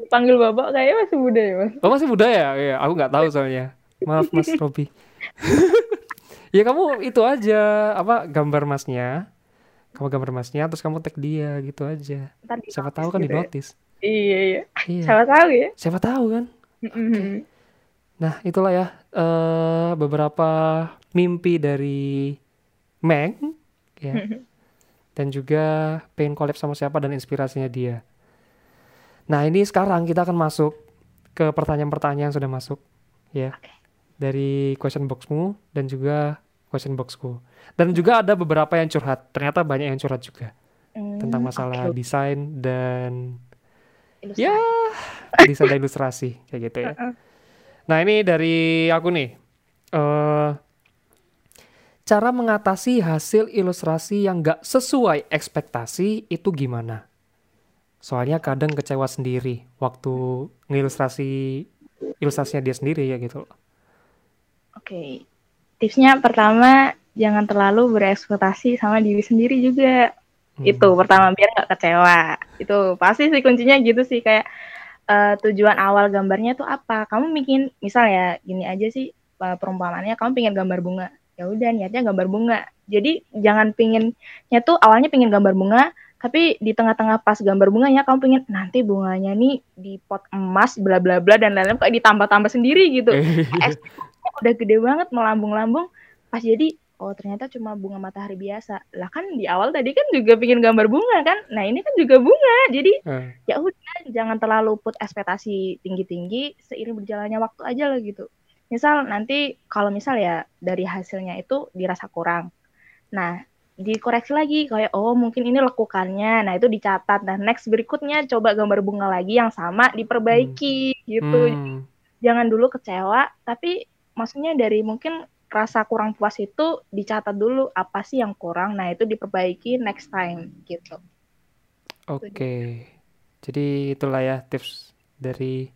panggil bapak kayaknya masih muda ya mas. Oh masih muda ya? Iya, aku nggak tahu soalnya. Maaf Mas Robi. [LAUGHS] [LAUGHS] ya kamu itu aja apa gambar masnya. Kamu gambar masnya terus kamu tag dia gitu aja. Ntar di Siapa tahu kan di gitu ya. notice. Iya iya. Iya. Siapa tahu ya. Siapa tahu kan? Mm-mm. Nah, itulah ya eh, beberapa mimpi dari Meng ya. Dan juga pengen collab sama siapa dan inspirasinya dia. Nah, ini sekarang kita akan masuk ke pertanyaan-pertanyaan yang sudah masuk ya. Dari question boxmu dan juga question boxku. Dan juga ada beberapa yang curhat. Ternyata banyak yang curhat juga Hmm, tentang masalah oke. desain dan Ilustrasi. ya [LAUGHS] desain dan ilustrasi kayak gitu ya. Nah ini dari aku nih, eh cara mengatasi hasil ilustrasi yang nggak sesuai ekspektasi itu gimana? Soalnya kadang kecewa sendiri waktu ngilustrasi ilustrasinya dia sendiri ya gitu. Oke. Tipsnya pertama jangan terlalu berekspektasi sama diri sendiri juga. Hmm. Itu pertama biar nggak kecewa. Itu pasti sih kuncinya gitu sih kayak uh, tujuan awal gambarnya tuh apa kamu bikin misal ya gini aja sih uh, perumpamannya kamu pengen gambar bunga ya udah niatnya gambar bunga jadi jangan pinginnya tuh awalnya pengen gambar bunga tapi di tengah-tengah pas gambar bunganya kamu pengen nanti bunganya nih di pot emas bla bla bla dan lain-lain kayak ditambah-tambah sendiri gitu [LAUGHS] udah gede banget melambung-lambung. Pas jadi oh ternyata cuma bunga matahari biasa. Lah kan di awal tadi kan juga bikin gambar bunga kan? Nah ini kan juga bunga. Jadi hmm. ya udah jangan terlalu put ekspektasi tinggi-tinggi seiring berjalannya waktu aja lah gitu. Misal nanti kalau misal ya dari hasilnya itu dirasa kurang. Nah dikoreksi lagi kayak oh mungkin ini lekukannya. Nah itu dicatat. Nah next berikutnya coba gambar bunga lagi yang sama diperbaiki hmm. gitu. Hmm. jangan dulu kecewa tapi maksudnya dari mungkin rasa kurang puas itu dicatat dulu apa sih yang kurang nah itu diperbaiki next time gitu. Oke okay. jadi itulah ya tips dari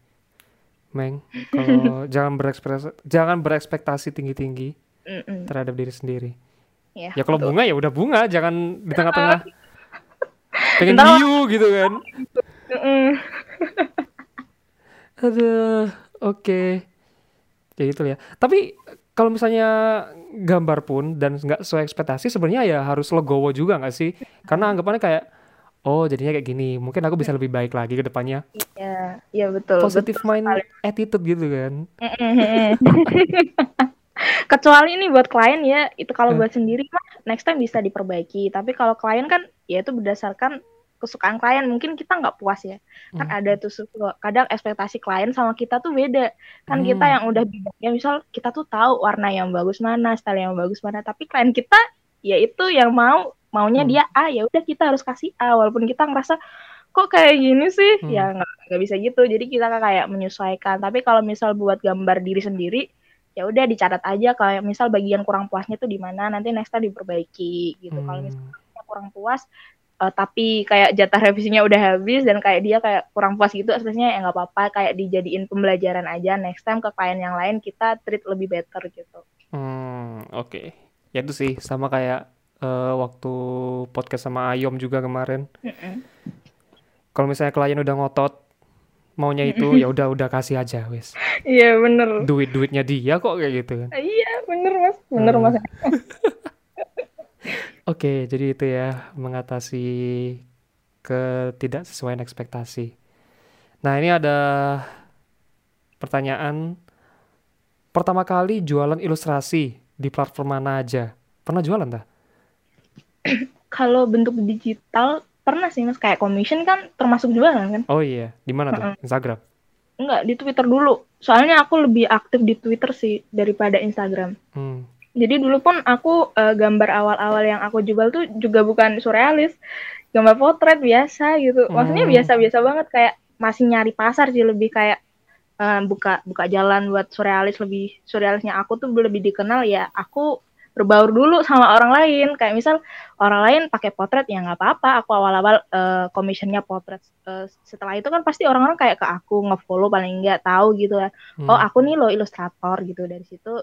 Meng. Kalau [LAUGHS] jangan berekspektasi jangan berekspektasi tinggi tinggi terhadap diri sendiri. Ya, ya kalau bunga ya udah bunga jangan di tengah-tengah. [LAUGHS] Pengen hiu gitu kan. Aduh oke. okay. Ya gitu ya. Tapi kalau misalnya gambar pun dan nggak sesuai ekspektasi sebenarnya ya harus legowo juga nggak sih? Karena anggapannya kayak oh jadinya kayak gini mungkin aku bisa lebih baik lagi ke depannya. Iya iya betul positive betul mind attitude gitu kan. [LAUGHS] Kecuali ini buat klien ya itu kalau buat sendiri mah next time bisa diperbaiki. Tapi kalau klien kan ya itu berdasarkan kesukaan klien mungkin kita nggak puas ya kan hmm. ada tuh kadang ekspektasi klien sama kita tuh beda kan hmm. kita yang udah bidangnya misal kita tuh tahu warna yang bagus mana style yang bagus mana tapi klien kita ya itu yang mau maunya hmm. dia A ya udah kita harus kasih A walaupun kita ngerasa kok kayak gini sih hmm. ya nggak bisa gitu jadi kita kayak menyesuaikan tapi kalau misal buat gambar diri sendiri ya udah dicatat aja kayak misal bagian kurang puasnya tuh di mana nanti next time diperbaiki gitu hmm. kalau misalnya kurang puas uh, tapi kayak jatah revisinya udah habis dan kayak dia kayak kurang puas gitu sebenarnya ya nggak apa-apa kayak dijadiin pembelajaran aja next time ke klien yang lain kita treat lebih better gitu. Hmm oke. Okay. ya itu sih sama kayak uh, waktu podcast sama Ayom juga kemarin. Mm -mm. kalau misalnya klien udah ngotot maunya itu ya udah udah kasih aja wes. Iya bener. Duit duitnya dia kok kayak gitu kan. Iya bener mas. Bener hmm. mas [LAUGHS] Oke, jadi itu ya mengatasi ketidaksesuaian ekspektasi. Nah, ini ada pertanyaan. Pertama kali jualan ilustrasi di platform mana aja? Pernah jualan tak? [CLEARS THROAT] Kalau bentuk digital pernah sih mas kayak commission kan termasuk jualan kan? Oh iya, di mana tuh? Instagram? Enggak, di Twitter dulu. Soalnya aku lebih aktif di Twitter sih daripada Instagram. Hmm. Jadi dulu pun aku uh, gambar awal-awal yang aku jual tuh juga bukan surrealis, gambar potret biasa gitu. Maksudnya hmm. biasa-biasa banget kayak masih nyari pasar sih lebih kayak uh, buka buka jalan buat surrealis lebih surrealisnya aku tuh lebih dikenal ya aku berbaur dulu sama orang lain kayak misal orang lain pakai potret ya nggak apa-apa aku awal-awal uh, potret uh, setelah itu kan pasti orang-orang kayak ke aku ngefollow paling nggak tahu gitu ya hmm. oh aku nih lo ilustrator gitu dari situ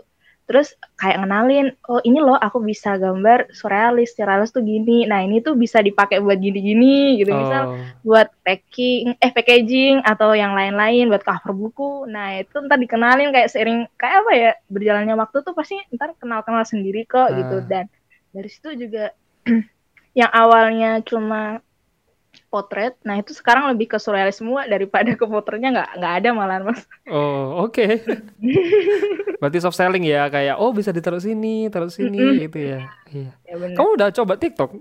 terus kayak ngenalin oh ini loh aku bisa gambar surrealis surrealis tuh gini. Nah ini tuh bisa dipakai buat gini-gini gitu. Oh. misal buat packing eh packaging atau yang lain-lain buat cover buku. Nah itu ntar dikenalin kayak sering kayak apa ya berjalannya waktu tuh pasti ntar kenal-kenal sendiri kok gitu. Dan dari situ juga [CLEARS THROAT] yang awalnya cuma potret. Nah itu sekarang lebih ke surrealis semua daripada ke potretnya nggak nggak ada malahan mas. Oh oke. Okay. [LAUGHS] Berarti soft selling ya kayak oh bisa ditaruh sini, taruh sini mm -hmm. gitu ya. Iya. Ya, Kamu udah coba TikTok?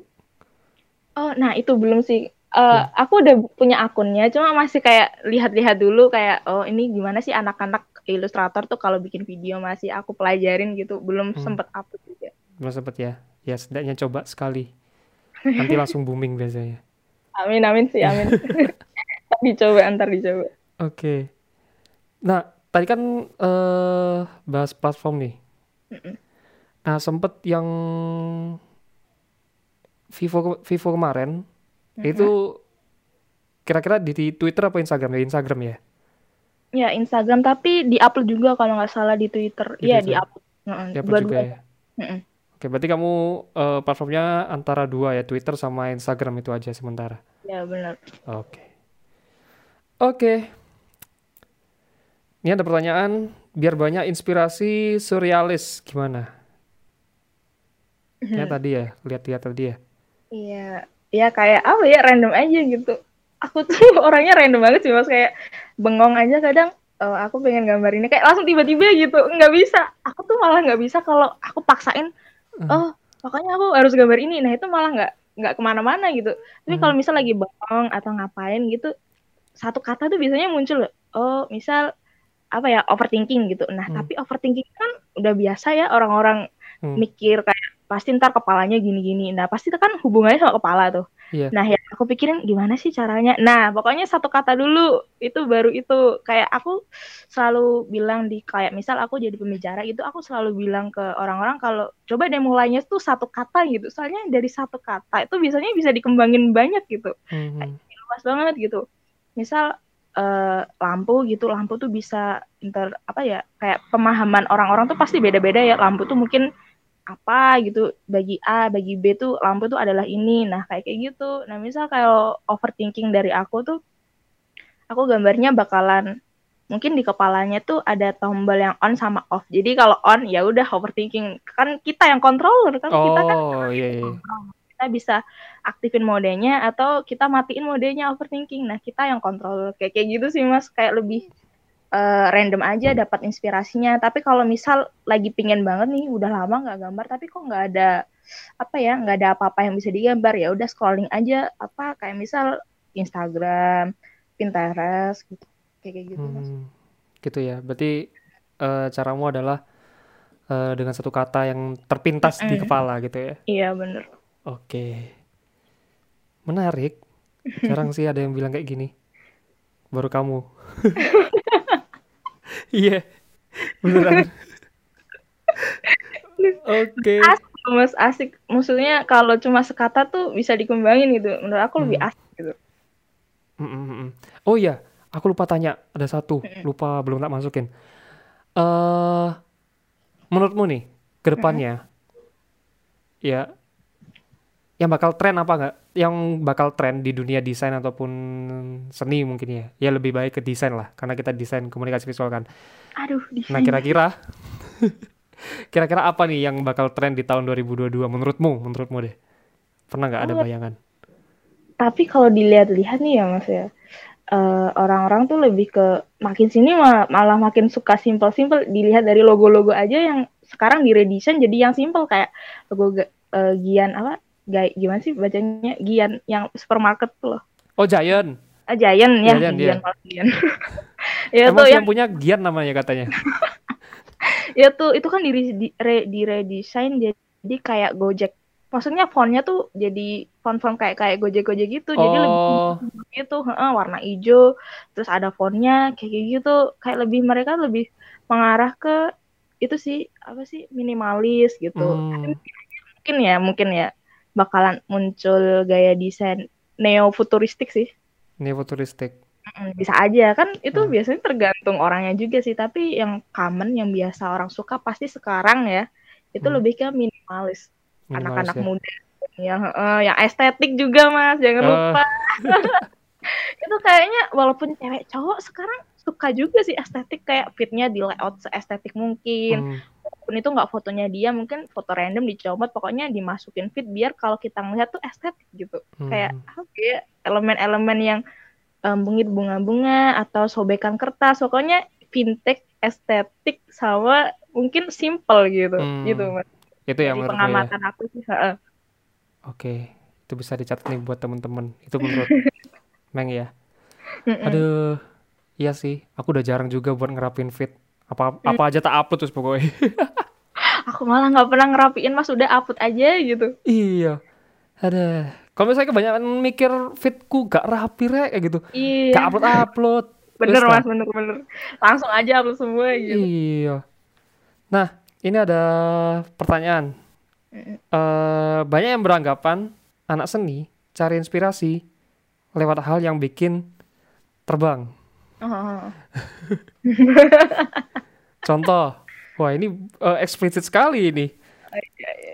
Oh nah itu belum sih. Uh, ya. Aku udah punya akunnya, cuma masih kayak lihat-lihat dulu kayak oh ini gimana sih anak-anak ilustrator tuh kalau bikin video masih aku pelajarin gitu, belum hmm. sempet upload juga. Belum sempet ya? Ya setidaknya coba sekali. Nanti langsung booming biasanya. Amin amin sih amin. [LAUGHS] dicoba antar dicoba. Oke. Okay. Nah tadi kan uh, bahas platform nih. Mm-mm. Nah sempet yang Vivo Vivo kemarin mm-hmm. itu kira-kira di, di Twitter apa Instagram ya Instagram ya? Ya Instagram tapi di-upload juga kalau nggak salah di Twitter. Iya di-upload. Di-upload juga ya. Mm-mm. Oke, berarti kamu uh, platformnya antara dua ya, Twitter sama Instagram itu aja sementara. Ya, benar. Oke. Oke. Ini ada pertanyaan, biar banyak inspirasi surrealis gimana? Ya tadi ya, lihat-lihat tadi ya. Iya, ya kayak apa ya random aja gitu. Aku [LAUGHS] tuh orangnya random banget sih mas kayak bengong aja kadang oh, aku pengen gambar ini kayak langsung tiba-tiba gitu nggak bisa. Aku tuh malah nggak bisa kalau aku paksain Hmm. oh pokoknya aku harus gambar ini. Nah itu malah nggak nggak ke mana-mana gitu. Tapi kalau Hmm. misal lagi bengong atau ngapain gitu satu kata tuh biasanya muncul loh. Oh misal apa ya overthinking gitu. Nah Hmm. tapi overthinking kan udah biasa ya orang-orang Hmm. mikir kayak pasti ntar kepalanya gini-gini. Nah, pasti itu kan hubungannya sama kepala tuh. Iya. Nah, yang aku pikirin gimana sih caranya. Nah, pokoknya satu kata dulu itu baru itu kayak aku selalu bilang di kayak misal aku jadi pembicara gitu, aku selalu bilang ke orang-orang kalau coba deh mulainya tuh satu kata gitu. Soalnya dari satu kata itu biasanya bisa dikembangin banyak gitu. Hmm. Luas banget gitu. Misal eh, lampu gitu, lampu tuh bisa inter apa ya kayak pemahaman orang-orang tuh pasti beda-beda ya. Lampu tuh mungkin apa gitu bagi A bagi B tuh lampu tuh adalah ini. Nah kayak kayak gitu. Nah misal kalau overthinking dari aku tuh aku gambarnya bakalan mungkin di kepalanya tuh ada tombol yang on sama off. Jadi kalau on ya udah overthinking. Kan kita yang controller kan? Kita kan Oh, iya, iya. kita bisa aktifin modenya atau kita matiin modenya overthinking. Nah kita yang kontrol. Kayak kayak gitu sih mas. Kayak lebih eh, random aja dapat inspirasinya tapi kalau misal lagi pingin banget nih udah lama nggak gambar tapi kok nggak ada apa ya nggak ada apa-apa yang bisa digambar ya udah scrolling aja apa kayak misal Instagram Pinterest gitu kayak kayak gitu mas Hmm. Gitu ya. Berarti eh, caramu adalah eh, dengan satu kata yang terpintas di Mm-mm. kepala gitu ya. iya bener Oke. Menarik. Jarang sih ada yang bilang kayak gini. Baru kamu. [LAUGHS] Iya. Beneran. [LAUGHS] Oke. asik mas asik maksudnya kalau cuma sekata tuh bisa dikembangin gitu menurut aku lebih Hmm. asik gitu Mm, mm, mm. Oh iya, aku lupa tanya. Ada satu, lupa belum tak masukin. Eh, menurutmu nih ke depannya, ya, yang bakal tren apa nggak? Yang bakal tren di dunia desain ataupun seni mungkin ya? Ya lebih baik ke desain lah, karena kita desain komunikasi visual kan. aduh Nah desain kira-kira, [LAUGHS] kira-kira apa nih yang bakal tren di tahun 2022 menurutmu? Menurutmu deh, pernah nggak ada bayangan? Tapi kalau dilihat-lihat nih ya Mas ya, eh, orang-orang tuh lebih ke makin sini ma- malah makin suka simple-simple. Dilihat dari logo-logo aja yang sekarang di redesign jadi yang simple kayak logo eh, Gian apa? Gai, gimana sih bacanya? Gian yang supermarket tuh loh. Oh Giant, Ah, Giant ya, Giant, Gian iya. malah Gian. [LAUGHS] ya emang tuh yang punya Gian namanya katanya. [LAUGHS] ya tuh itu kan di, di, re- di redesign jadi kayak Gojek. Maksudnya fontnya tuh jadi font-font kayak kayak Gojek-Gojek gitu. Jadi lebih Oh, gitu heeh, warna hijau terus ada fontnya kayak kayak gitu kayak lebih mereka lebih mengarah ke itu sih apa sih minimalis gitu hmm. mungkin ya mungkin ya bakalan muncul gaya desain neo futuristik sih Ini futuristik. Mm, bisa aja kan itu Hmm. biasanya tergantung orangnya juga sih tapi yang common yang biasa orang suka pasti sekarang ya itu Hmm. lebih ke minimalis anak-anak ya. muda yang heeh, yang estetik juga mas jangan Eh, lupa [LAUGHS] itu kayaknya walaupun cewek cowok sekarang suka juga sih estetik kayak fitnya di layout seestetik mungkin hmm. Walaupun itu nggak fotonya dia mungkin foto random dicomot pokoknya dimasukin fit biar kalau kita ngeliat tuh estetik gitu kayak Hmm. apa ya elemen-elemen yang um, bungit bunga-bunga atau sobekan kertas pokoknya vintage estetik sama mungkin simple gitu Hmm. gitu mas Itu yang lo ya. pengamatan aku sih heeh. Oke, itu bisa dicatat nih buat temen-temen. Itu menurut [LAUGHS] Meng ya. Aduh, iya sih. Aku udah jarang juga buat ngerapin fit. Apa apa aja tak upload terus pokoknya. [LAUGHS] aku malah nggak pernah ngerapiin mas udah upload aja gitu iya. Ada. Kalau misalnya kebanyakan mikir fitku gak rapi rek kayak gitu. iya Gak upload upload. bener Terus mas lah. bener bener langsung aja upload semua gitu Iya. Nah, ini ada pertanyaan. Eh, banyak yang beranggapan anak seni cari inspirasi lewat hal yang bikin terbang. Oh. [LAUGHS] Contoh, wah ini eh, eksplisit sekali ini.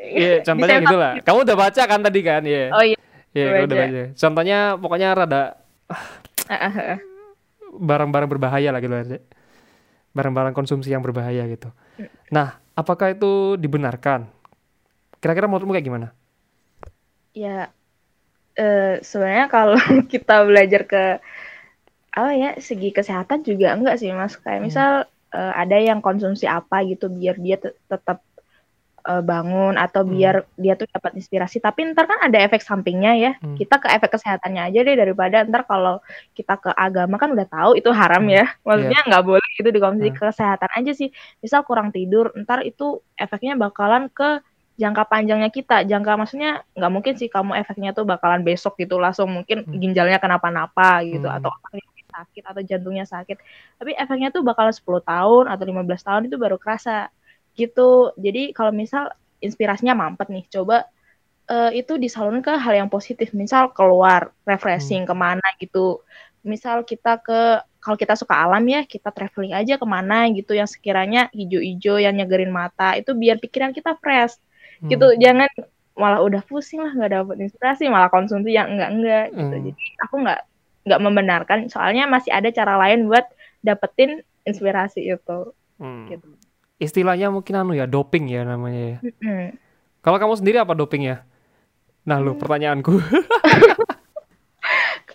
Iya, Bisa contohnya yang gitu lah. Kamu udah baca kan tadi kan? Iya. oh iya Iya, udah kamu udah baca. Contohnya pokoknya rada Ah, ah, ah. barang-barang berbahaya lah gitu aja. barang-barang konsumsi yang berbahaya gitu. Nah, apakah itu dibenarkan? Kira-kira menurutmu kayak gimana? Ya, eh, sebenarnya kalau [LAUGHS] kita belajar ke apa ya segi kesehatan juga enggak sih mas. Kayak Hmm. misal eh, ada yang konsumsi apa gitu biar dia te- tetap eh, bangun atau Hmm. biar dia tuh dapat inspirasi. Tapi ntar kan ada efek sampingnya ya. Hmm. Kita ke efek kesehatannya aja deh daripada ntar kalau kita ke agama kan udah tahu itu haram Hmm. ya. Maksudnya nggak boleh itu dikonsumsi Hmm. ke kesehatan aja sih. Misal kurang tidur, ntar itu efeknya bakalan ke jangka panjangnya kita. Jangka maksudnya nggak mungkin sih kamu efeknya tuh bakalan besok gitu langsung mungkin Hmm. ginjalnya kenapa-napa gitu Hmm. atau otaknya sakit atau jantungnya sakit. Tapi efeknya tuh bakalan 10 tahun atau 15 tahun itu baru kerasa gitu. Jadi kalau misal inspirasinya mampet nih, coba eh, itu disalurkan ke hal yang positif. Misal keluar, refreshing ke mana gitu. Misal kita ke kalau kita suka alam ya, kita traveling aja ke mana gitu yang sekiranya hijau-hijau yang nyegerin mata itu biar pikiran kita fresh Hmm. gitu. Jangan malah udah pusing lah nggak dapet inspirasi malah konsumsi yang enggak enggak gitu. Hmm. Jadi aku nggak nggak membenarkan soalnya masih ada cara lain buat dapetin inspirasi itu Hmm. gitu. Istilahnya mungkin anu ya, doping ya namanya ya. Mm-mm. Kalau kamu sendiri apa doping ya? Nah, Hmm. lu pertanyaanku. [LAUGHS]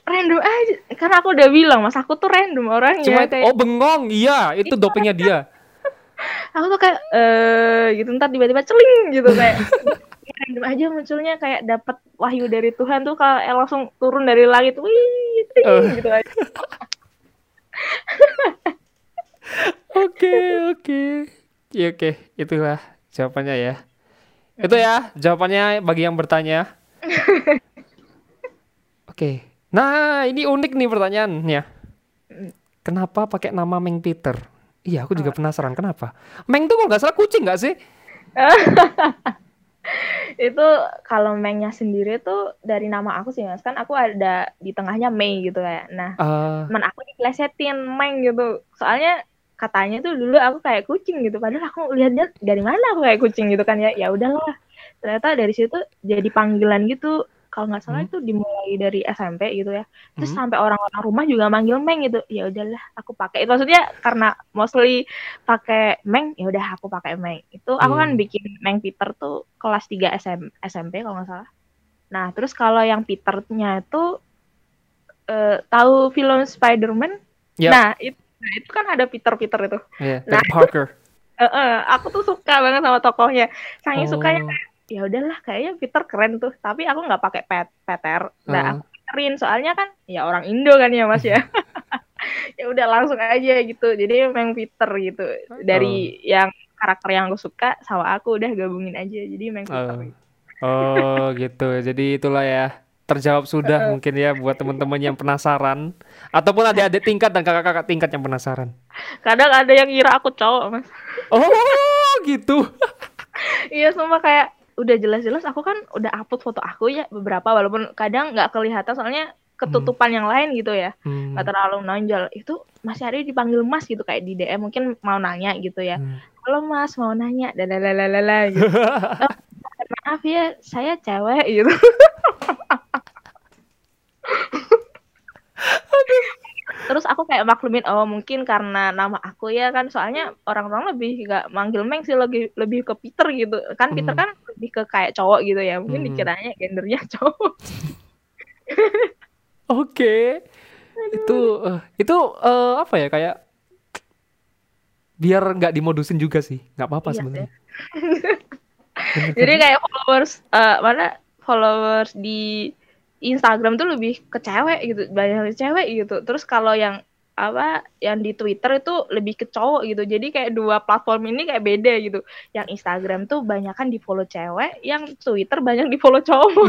Random aja karena aku udah bilang mas aku tuh random orangnya Cuma kayak oh bengong, iya, itu dopingnya dia. [LAUGHS] aku tuh kayak eh gitu ntar tiba-tiba celing gitu kayak [LAUGHS] random aja munculnya kayak dapat wahyu dari Tuhan tuh kalau eh, langsung turun dari langit wih ting, Eh. gitu aja [LAUGHS] Oke, oke. Iya, oke, itulah jawabannya ya. Itu ya jawabannya bagi yang bertanya. [LAUGHS] Oke. Nah, ini unik nih pertanyaannya. Kenapa pakai nama Meng Peter? Iya, aku juga penasaran kenapa. Meng tuh kalau nggak salah kucing nggak sih? [LAUGHS] itu kalau Mengnya sendiri tuh dari nama aku sih mas. Kan aku ada di tengahnya Mei gitu kayak. Nah teman aku diplesetin Meng gitu. Soalnya katanya tuh dulu aku kayak kucing gitu. Padahal aku lihatnya dari mana aku kayak kucing gitu kan ya. Ya udahlah. Ternyata dari situ jadi panggilan gitu kalau nggak salah Hmm. itu dimulai dari SMP gitu ya terus hmm, sampai orang-orang rumah juga manggil Meng gitu ya udahlah aku pakai itu maksudnya karena mostly pakai Meng ya udah aku pakai Meng itu aku kan Hmm. bikin Meng Peter tuh kelas 3 SM, SMP kalau nggak salah nah terus kalau yang Peternya itu eh, tahu film Spider-Man Ya. nah itu nah, itu kan ada itu iya, Nah. Peter Parker. [LAUGHS] Eh, eh, aku tuh suka banget sama tokohnya sukanya Oh, ya udahlah kayaknya Peter keren tuh tapi aku nggak pakai pet Peter nah Heeh. aku Peterin soalnya kan ya orang Indo kan ya mas ya [LAUGHS] ya udah langsung aja gitu jadi memang Peter gitu dari yang karakter yang aku suka sama aku udah gabungin aja jadi memang Peter Oh. Oh gitu. Jadi itulah ya. Terjawab sudah mungkin ya buat teman-teman yang penasaran ataupun adik-adik tingkat dan kakak-kakak tingkat yang penasaran. kadang ada yang ngira aku cowok mas Oh gitu. [LAUGHS] iya semua kayak udah jelas-jelas aku kan udah upload foto aku ya beberapa walaupun kadang nggak kelihatan soalnya ketutupan yang lain gitu ya. Hmm, nggak terlalu nonjol itu masih ada yang dipanggil mas gitu kayak di DM mungkin mau nanya gitu ya. Hmm. halo mas mau nanya. Lalalalala gitu. "Oh, [LAUGHS] maaf ya saya cewek gitu [LAUGHS] terus aku kayak maklumin oh mungkin karena nama aku ya kan soalnya orang-orang lebih gak manggil Meng sih lebih lebih ke Peter gitu kan Peter Hmm. kan lebih ke kayak cowok gitu ya mungkin Hmm. dikiranya gendernya [LAUGHS] cowok Oke. Itu eh, itu eh, apa ya kayak biar nggak dimodusin juga sih. nggak apa-apa Iya, sebenarnya. Jadi kan? kayak followers eh, mana followers di Instagram tuh lebih ke cewek gitu banyak cewek gitu. Terus kalau yang apa yang di Twitter itu lebih ke cowok gitu. Jadi kayak dua platform ini kayak beda gitu. Yang Instagram tuh banyak kan di follow cewek yang Twitter banyak di follow cowok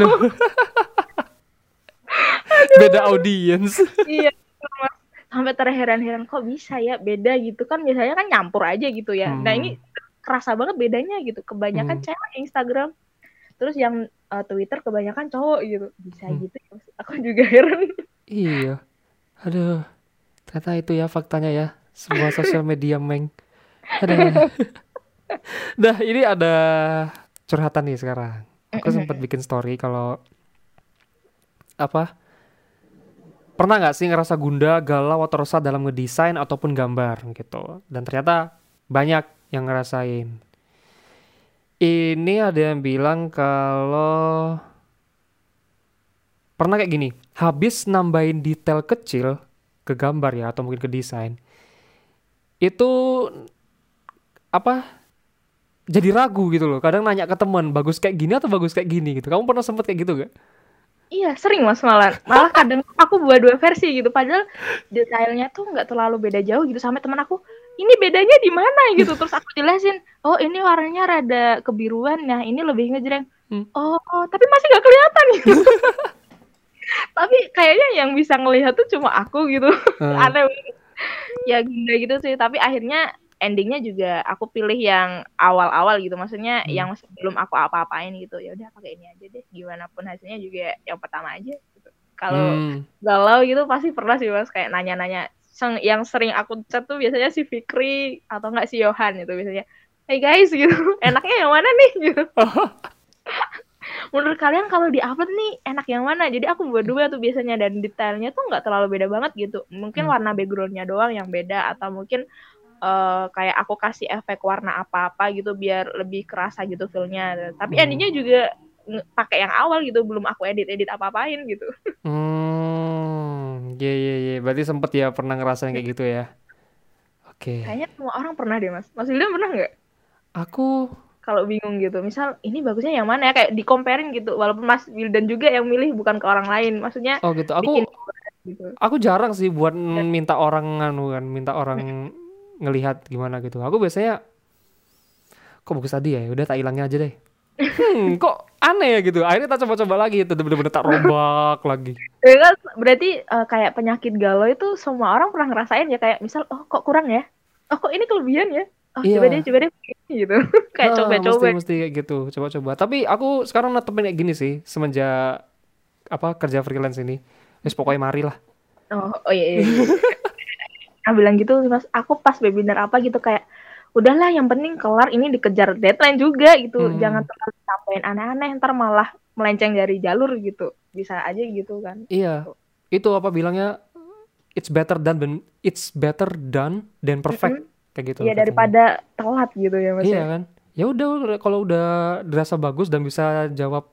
Beda audiens. iya sampai terheran-heran kok bisa ya? Beda gitu. Kan biasanya kan nyampur aja gitu ya. Nah Hmm. ini kerasa banget bedanya gitu. Kebanyakan Hmm. cewek Instagram. Terus yang eh, Twitter kebanyakan cowok gitu bisa Hmm. gitu ya, aku juga heran Iya. Aduh. Ternyata itu ya faktanya ya. Sebuah sosial media meng. Aduh. [LAUGHS] Nah, ini ada curhatan nih sekarang. Aku sempat bikin story kalau apa? pernah nggak sih ngerasa gundah, galau atau resah dalam ngedesain ataupun gambar gitu? Dan ternyata banyak yang ngerasain. Ini ada yang bilang kalau pernah kayak gini, habis nambahin detail kecil ke gambar ya atau mungkin ke desain, itu apa jadi ragu gitu loh. Kadang nanya ke teman, bagus kayak gini atau bagus kayak gini gitu. Kamu pernah sempet kayak gitu gak? Iya, sering Mas malah. Malah kadang aku buat dua versi gitu. Padahal detailnya tuh nggak terlalu beda jauh gitu. Sampai teman aku, ini bedanya di mana gitu. Terus aku jelasin, oh ini warnanya rada kebiruan. Nah ini lebih ngejreng. Hmm. Oh, oh, tapi masih nggak kelihatan [LAUGHS] gitu. tapi kayaknya yang bisa ngelihat tuh cuma aku gitu. Hmm. Aneh. Ya gila gitu sih. Tapi akhirnya endingnya juga aku pilih yang awal-awal gitu maksudnya Hmm. yang sebelum aku apa-apain gitu ya udah pakai ini aja deh gimana pun hasilnya juga yang pertama aja gitu. kalau Hmm. galau gitu pasti pernah sih mas kayak nanya-nanya yang sering aku chat tuh biasanya si Fikri atau enggak si Yohan itu biasanya hey guys [LAUGHS] gitu. Enaknya yang mana nih? gitu. [LAUGHS] Menurut kalian kalau di-upload nih enak yang mana? Jadi aku buat dua tuh biasanya dan detailnya tuh nggak terlalu beda banget gitu. Mungkin Hmm. warna backgroundnya doang yang beda atau mungkin eh, kayak aku kasih efek warna apa-apa gitu biar lebih kerasa gitu feelnya. Tapi Hmm. endingnya juga pakai yang awal gitu belum aku edit-edit apa-apain gitu [LAUGHS] Hmm, iya iya iya. Berarti sempet ya pernah ngerasain kayak gitu ya. Oke. kayaknya semua orang pernah deh mas mas William pernah nggak Aku kalau bingung gitu misal ini bagusnya yang mana ya kayak di comparing gitu walaupun Mas Wildan juga yang milih bukan ke orang lain maksudnya oh gitu. bikin Aku gitu aku jarang sih buat minta orang anu kan, minta orang ngelihat gimana gitu. Aku biasanya kok bagus tadi ya, udah tak hilangin aja deh. [LAUGHS] Hmm, kok aneh ya gitu. Akhirnya tak coba-coba lagi, itu bener-bener tak rombak lagi. Ya kan, berarti eh, kayak penyakit galau itu semua orang pernah ngerasain ya kayak misal oh kok kurang ya oh kok ini kelebihan ya oh Iya. coba deh coba deh gitu [LAUGHS] kayak Ah, coba-coba Mesti, mesti kayak gitu, coba-coba. Tapi aku sekarang netepin kayak gini sih, semenjak apa kerja freelance ini. Wes pokoknya mari lah. oh oh iya, iya. [LAUGHS] nah bilang gitu mas aku pas webinar apa gitu kayak udahlah yang penting kelar ini dikejar deadline juga gitu Hmm. jangan terlalu tambahin aneh-aneh ntar malah melenceng dari jalur gitu bisa aja gitu kan Iya, itu apa bilangnya? It's better than it's better done than perfect kayak gitu. Iya katanya. daripada telat gitu ya mas Iya ya. kan? Ya udah kalau udah dirasa bagus dan bisa jawab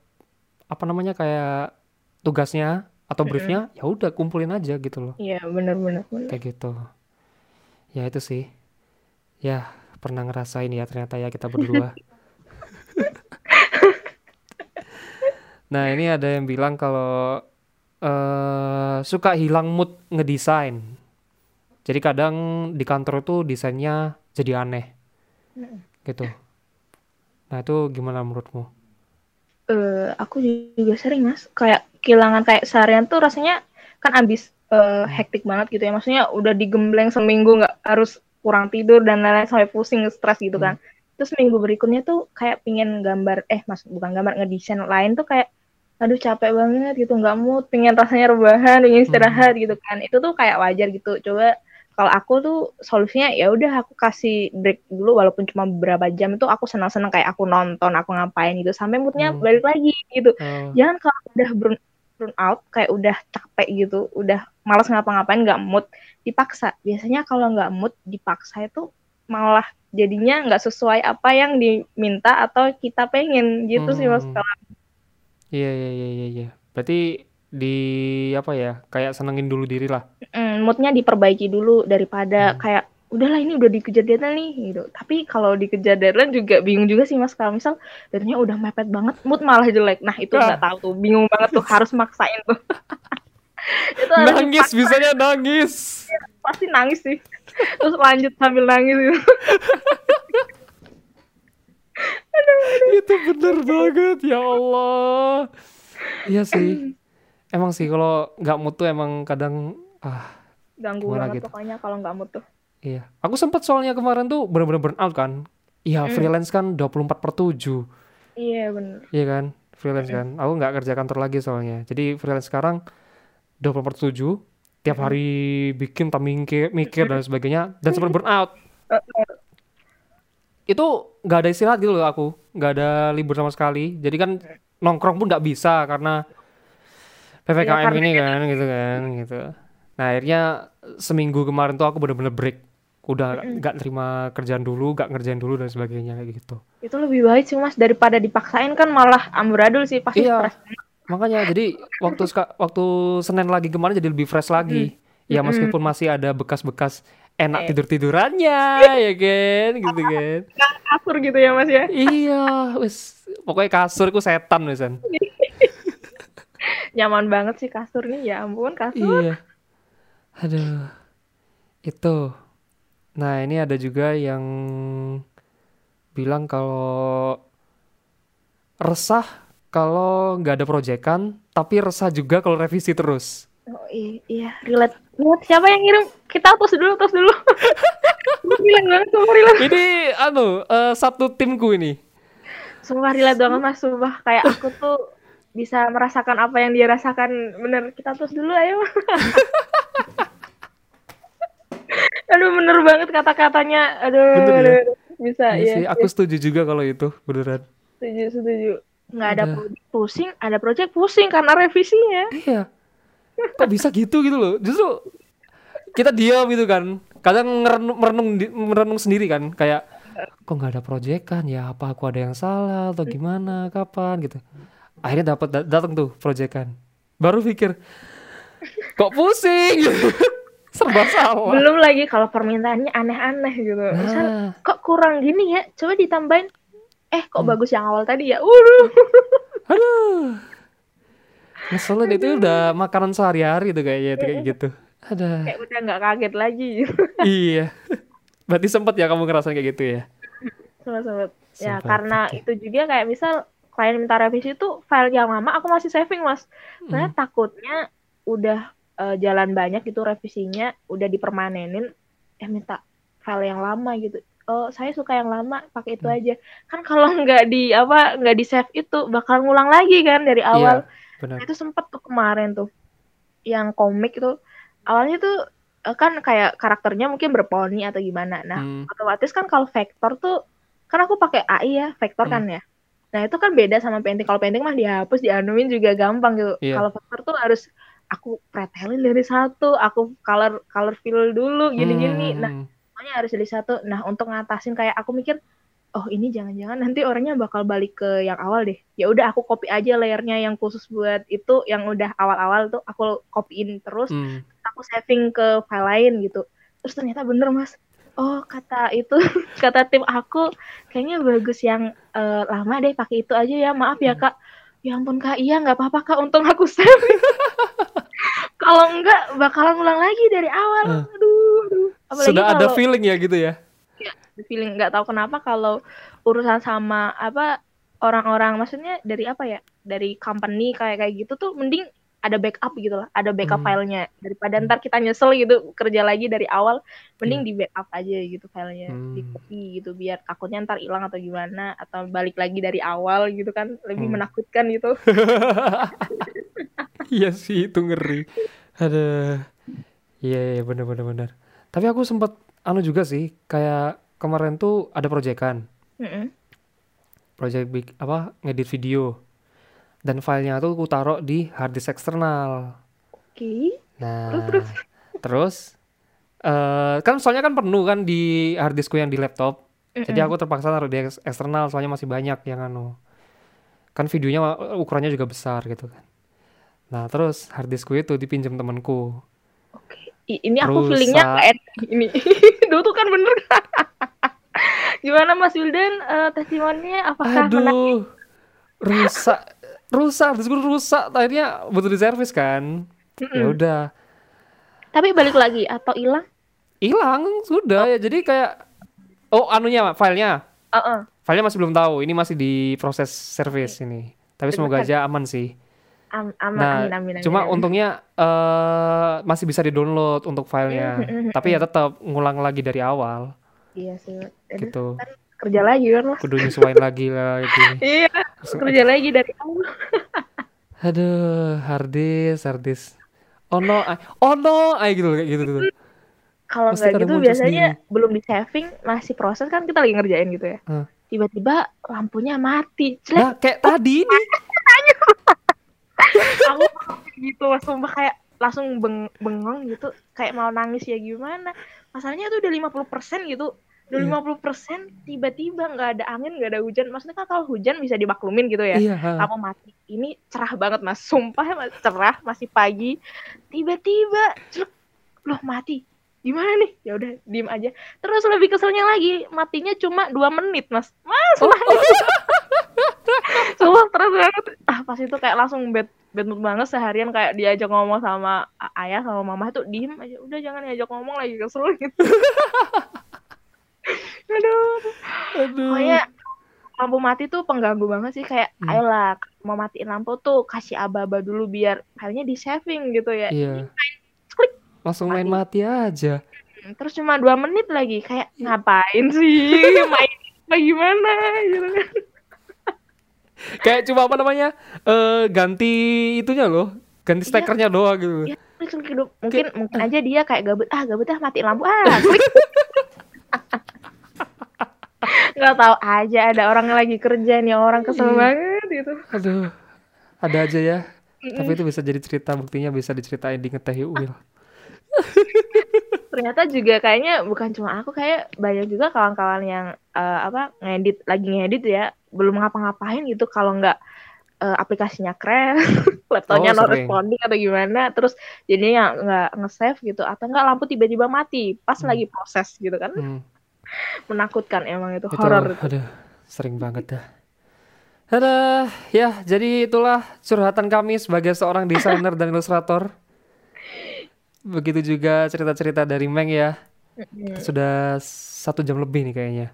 apa namanya kayak tugasnya atau briefnya, ya udah kumpulin aja gitu loh. Iya benar-benar. Kayak gitu. Ya itu sih. Ya pernah ngerasain ya ternyata ya kita berdua. [LAUGHS] Nah ini ada yang bilang kalau eh suka hilang mood ngedesain. Jadi kadang di kantor itu desainnya jadi aneh. Gitu. Nah itu gimana menurutmu? Eh, aku juga sering mas kayak kehilangan kayak seharian tuh rasanya kan abis eh, hektik banget gitu ya maksudnya udah digembleng seminggu nggak harus kurang tidur dan lain-lain sampai pusing stres gitu kan. Terus minggu berikutnya tuh kayak pingin gambar eh mas bukan gambar ngedesain lain tuh kayak aduh capek banget gitu nggak mood pengen rasanya rebahan pengen istirahat gitu kan. Itu tuh kayak wajar gitu. Coba kalau aku tuh solusinya ya udah aku kasih break dulu walaupun cuma beberapa jam itu aku senang-senang kayak aku nonton aku ngapain gitu sampai moodnya Hmm. balik lagi gitu. Oh, jangan kalau udah burn, burn out kayak udah capek gitu udah malas ngapa-ngapain nggak mood dipaksa biasanya kalau nggak mood dipaksa itu malah jadinya nggak sesuai apa yang diminta atau kita pengen gitu sih mas Hmm. kalau iya iya iya iya iya. Berarti di apa ya? Kayak senengin dulu diri lah. mm, moodnya diperbaiki dulu daripada Hmm. kayak udahlah ini udah dikejar deadline nih gitu tapi kalau dikejar deadline juga bingung juga sih mas kalau misal deadline udah mepet banget mood malah jelek nah itu Ah. nggak tahu tuh bingung banget tuh harus maksain tuh [LAUGHS] itu Nangis, bisanya nangis. pasti nangis sih terus lanjut sambil nangis gitu [LAUGHS] Itu bener banget ya Allah. Iya sih. Emang sih kalau nggak tuh emang kadang ah ganggu banget gitu? pokoknya kalau nggak tuh iya. Aku sempet soalnya kemarin tuh bener-bener burn out kan. Iya Hmm. freelance kan 24 per 7. iya bener Iya kan? Freelance kan. Aku nggak kerja kantor lagi soalnya. Jadi freelance sekarang 24 per 7. Tiap hari bikin tak mikir, mikir dan sebagainya. Dan sempet burn out. Itu nggak ada istirahat gitu loh aku. Nggak ada libur sama sekali. Jadi kan nongkrong pun nggak bisa karena PPKM karena- ini kan gitu kan gitu. Nah akhirnya seminggu kemarin tuh aku bener-bener break. Udah nggak terima kerjaan dulu, nggak ngerjain dulu dan sebagainya kayak gitu. Itu lebih baik sih Mas daripada dipaksain kan malah amburadul sih pasti Iya. stres. Makanya jadi waktu waktu Senin lagi kemarin jadi lebih fresh lagi. Ya meskipun masih ada bekas-bekas enak Eh. tidur-tidurannya ya kan gitu kan. Kasur gitu ya Mas ya. iya, wis pokoknya kasurku setan wisan. [LAUGHS] Nyaman banget sih kasur nih ya ampun kasur. Iya. Aduh. Itu. Nah, ini ada juga yang bilang kalau resah kalau nggak ada proyekan, tapi resah juga kalau revisi terus. Oh iya, relate. Relate. Siapa yang ngirim? Kita hapus dulu, terus dulu. [LAUGHS] relate banget, sumpah relate. Ini anu eh, satu timku ini. Sumpah relate banget mas, sumpah. Kayak aku tuh bisa merasakan apa yang dia rasakan. Bener, kita terus dulu ayo. [LAUGHS] aduh bener banget kata-katanya. Aduh, Bener ya? aduh. bisa Iya ya. sih, aku setuju juga kalau itu beneran. Setuju, setuju. Nggak ada project pusing, ada project pusing karena revisinya. Iya. Kok bisa gitu gitu loh. Justru kita diam gitu kan. Kadang merenung, merenung, merenung sendiri kan. Kayak kok nggak ada proyekan ya apa aku ada yang salah atau gimana kapan gitu. Akhirnya dapat da- datang tuh proyekan. Baru pikir kok pusing [LAUGHS] serba salah. Belum lagi kalau permintaannya aneh-aneh gitu. Misal, Nah, kok kurang gini ya? Coba ditambahin. Eh, kok Hmm. bagus yang awal tadi ya? Waduh. [LAUGHS] aduh. Ngeselin itu udah makanan sehari-hari tuh kayaknya tuh kayak gitu. Ada. Kayak udah nggak kaget lagi. [LAUGHS] iya. Berarti sempet ya kamu ngerasain kayak gitu ya? Sempet-sempet. Ya, Sempet, karena oke. itu juga kayak misal klien minta revisi itu file yang lama aku masih saving, Mas. Soalnya takutnya udah eh, jalan banyak gitu revisinya, udah dipermanenin, eh minta file yang lama gitu. Oh, saya suka yang lama, pakai itu aja. Kan kalau [LAUGHS] nggak di apa, nggak di save itu bakal ngulang lagi kan dari awal. Iya, benar. Nah, itu sempet tuh kemarin tuh yang komik tuh awalnya tuh eh, kan kayak karakternya mungkin berponi atau gimana nah Hmm. otomatis kan kalau vektor tuh kan aku pakai AI ya vektor Hmm. kan ya nah itu kan beda sama painting kalau painting mah dihapus dianuin juga gampang gitu Iya. kalau vektor tuh harus aku pretelin dari satu aku color color fill dulu gini-gini nah Hmm. semuanya harus dari satu. Nah untuk ngatasin kayak aku mikir oh ini jangan-jangan nanti orangnya bakal balik ke yang awal deh. Ya udah aku copy aja layernya yang khusus buat itu yang udah awal-awal tuh aku copyin terus Hmm. aku saving ke file lain gitu. Terus ternyata bener mas. Oh kata itu [LAUGHS] kata tim aku kayaknya bagus yang eh, lama deh pakai itu aja ya. Maaf ya kak. Ya ampun kak. Iya nggak apa-apa kak. Untung aku saving [LAUGHS] kalau enggak bakalan ulang lagi dari awal. Eh. aduh aduh apalagi Sudah ada kalau feeling ya gitu ya? feeling nggak tahu kenapa kalau urusan sama apa orang-orang maksudnya dari apa ya dari company kayak kayak gitu tuh mending ada backup gitu lah ada backup Hmm. filenya daripada ntar kita nyesel gitu kerja lagi dari awal mending di backup aja gitu filenya Hmm. di copy gitu biar takutnya ntar hilang atau gimana atau balik lagi dari awal gitu kan lebih Hmm. menakutkan gitu [LAUGHS] Iya sih itu ngeri. Ada. Iya iya bener bener bener. Tapi aku sempet anu juga sih kayak kemarin tuh ada proyekan, Mm-mm. project big apa ngedit video dan filenya tuh aku taruh di hard disk eksternal. oke Nah, Terus, terus? terus eh kan soalnya kan penuh kan di hard diskku yang di laptop. Jadi Mm-mm. aku terpaksa taruh di eks- eksternal soalnya masih banyak yang anu. Kan videonya uh, ukurannya juga besar gitu kan. Nah, terus hard diskku itu dipinjam temanku. Oke, I- ini aku feelingnya Rusak. nggak enak [LAUGHS] ini. [LAUGHS] Dulu tuh kan bener. [LAUGHS] Gimana Mas Wildan eh, testimoninya apakah menarik? Aduh. Rusak. Rusak, hard diskku rusak. Akhirnya butuh diservis kan. Ya Mm-mm. udah. Tapi balik lagi atau hilang? Hilang sudah ya. Jadi kayak oh anunya filenya. Heeh. Filenya masih belum tahu. Ini masih di proses service ini. Tapi semoga Deg-degan. aja aman sih. Am- aman, Nah, amin, amin, amin, Cuma amin. untungnya eh masih bisa di-download untuk filenya. Mm, mm, mm, Tapi ya tetap ngulang lagi dari awal Iya sih. Aduh, gitu. Kerja lagi kan Mas? Kudu nyesuaiin lagi lah gini. [LAUGHS] Iya, kerja lagi dari awal. [LAUGHS] Aduh, harddisk, harddisk. Oh no, ay- oh no, ay gitu kayak gitu tuh. Kalau nggak gitu biasanya sendiri. belum di saving, masih proses kan kita lagi ngerjain gitu ya. Tiba-tiba lampunya mati. Nah, kayak tadi nih. [LAUGHS] aku gitu sumpah kayak langsung beng bengong gitu. Kayak mau nangis ya gimana. Masalahnya tuh udah 50% gitu. Udah Iya. 50% tiba-tiba nggak ada angin nggak ada hujan. Maksudnya kan kalau hujan bisa dimaklumin gitu ya. Iya. ha. lampu mati. Ini cerah banget mas. Sumpah mas. Cerah masih pagi. Tiba-tiba loh mati. Gimana nih? Ya udah diem aja. Terus lebih keselnya lagi matinya cuma dua menit mas. Mas Oh. [LAUGHS] sumpah terus banget. Ah pas itu kayak langsung bad bad mood banget seharian. Kayak diajak ngomong sama ayah sama mama tuh diem aja udah jangan diajak ngomong lagi kesel. [LAUGHS] Gitu. Aduh. Aduh. pokoknya lampu mati tuh pengganggu banget sih. Kayak Hmm. ayolah mau matiin lampu tuh kasih aba-aba dulu biar akhirnya di saving gitu ya. Iya. klik Langsung main mati. aja. terus cuma dua menit lagi. Kayak Iya. ngapain sih main? Apa gimana? [LAUGHS] Gitu kan Kayak cuma apa namanya? Eh ganti itunya loh. Ganti Iya. stekernya doang gitu. ya mungkin mungkin aja dia kayak gabut ah gabut ah matiin lampu ah [LAUGHS] klik nggak tahu aja ada orang yang lagi kerja nih orang kesel Iya. banget gitu Aduh. Ada aja ya. Tapi itu bisa jadi cerita buktinya bisa diceritain di ngeteh Will. ternyata juga kayaknya bukan cuma aku kayak banyak juga kawan-kawan yang eh, apa ngedit lagi ngedit ya belum ngapa-ngapain gitu kalau nggak eh, aplikasinya crash [LAUGHS] laptopnya Oh, no responding atau gimana terus jadinya nggak nge-save gitu atau nggak lampu tiba-tiba mati pas Hmm. lagi proses gitu kan Hmm. menakutkan emang itu Itu, horor aduh, sering banget dah. Ada, ya, jadi itulah curhatan kami sebagai seorang desainer dan ilustrator. Begitu juga cerita-cerita dari Meng ya. Mm-mm. Sudah satu jam lebih nih kayaknya.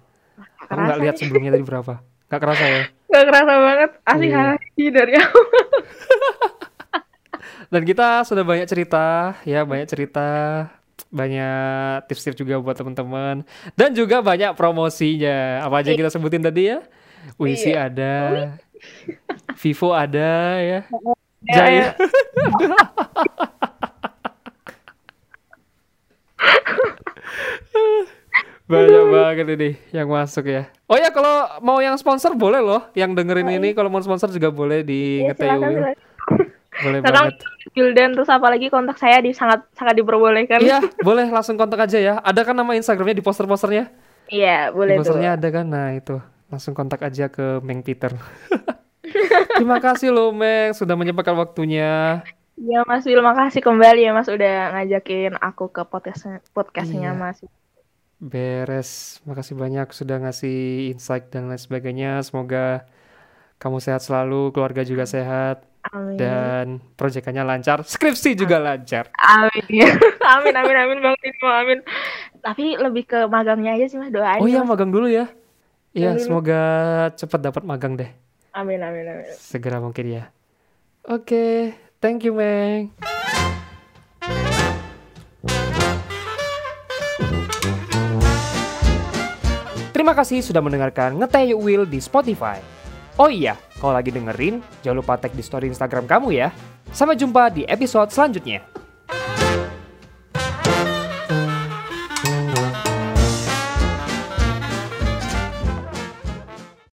Aku nggak lihat sebelumnya tadi berapa. [LAUGHS] Nggak kerasa ya. nggak kerasa banget asik hati dari aku Dan kita sudah banyak cerita, ya banyak cerita, banyak tips-tips juga buat teman-teman, dan juga banyak promosinya. Apa aja yang kita sebutin tadi ya? Wisi Iya. ada, Vivo ada ya, Ya, Jaya. ya. [LAUGHS] Banyak banget ini yang masuk ya. Oh ya kalau mau yang sponsor boleh loh, yang dengerin ini kalau mau sponsor juga boleh di Will. silakan. Boleh Sekarang banget. Wildan terus apalagi kontak saya di sangat sangat diperbolehkan Iya, boleh langsung kontak aja ya. Ada kan nama Instagramnya di poster-posternya? Iya, Di boleh tuh posternya ada kan? Nah itu langsung kontak aja ke Meng Peter. [LAUGHS] Terima kasih loh Meng sudah menyempatkan waktunya. Iya Mas Wil, makasih kembali ya Mas udah ngajakin aku ke podcast podcastnya Iya. Mas. Beres. Makasih banyak sudah ngasih insight dan lain sebagainya. Semoga kamu sehat selalu, keluarga juga sehat, Amin. dan proyekannya lancar. Skripsi juga lancar. Amin [LAUGHS] amin amin amin Bang Timo amin. Tapi lebih ke magangnya aja sih Mas doain Oh ya, iya, Mas. magang dulu ya. Iya, semoga cepat dapat magang deh. Amin amin amin. Segera mungkin ya. Oke, thank you, Meng. Terima kasih sudah mendengarkan Ngeteh Yuk Will di Spotify. Oh iya, kalau lagi dengerin, jangan lupa tag di story Instagram kamu ya. Sampai jumpa di episode selanjutnya.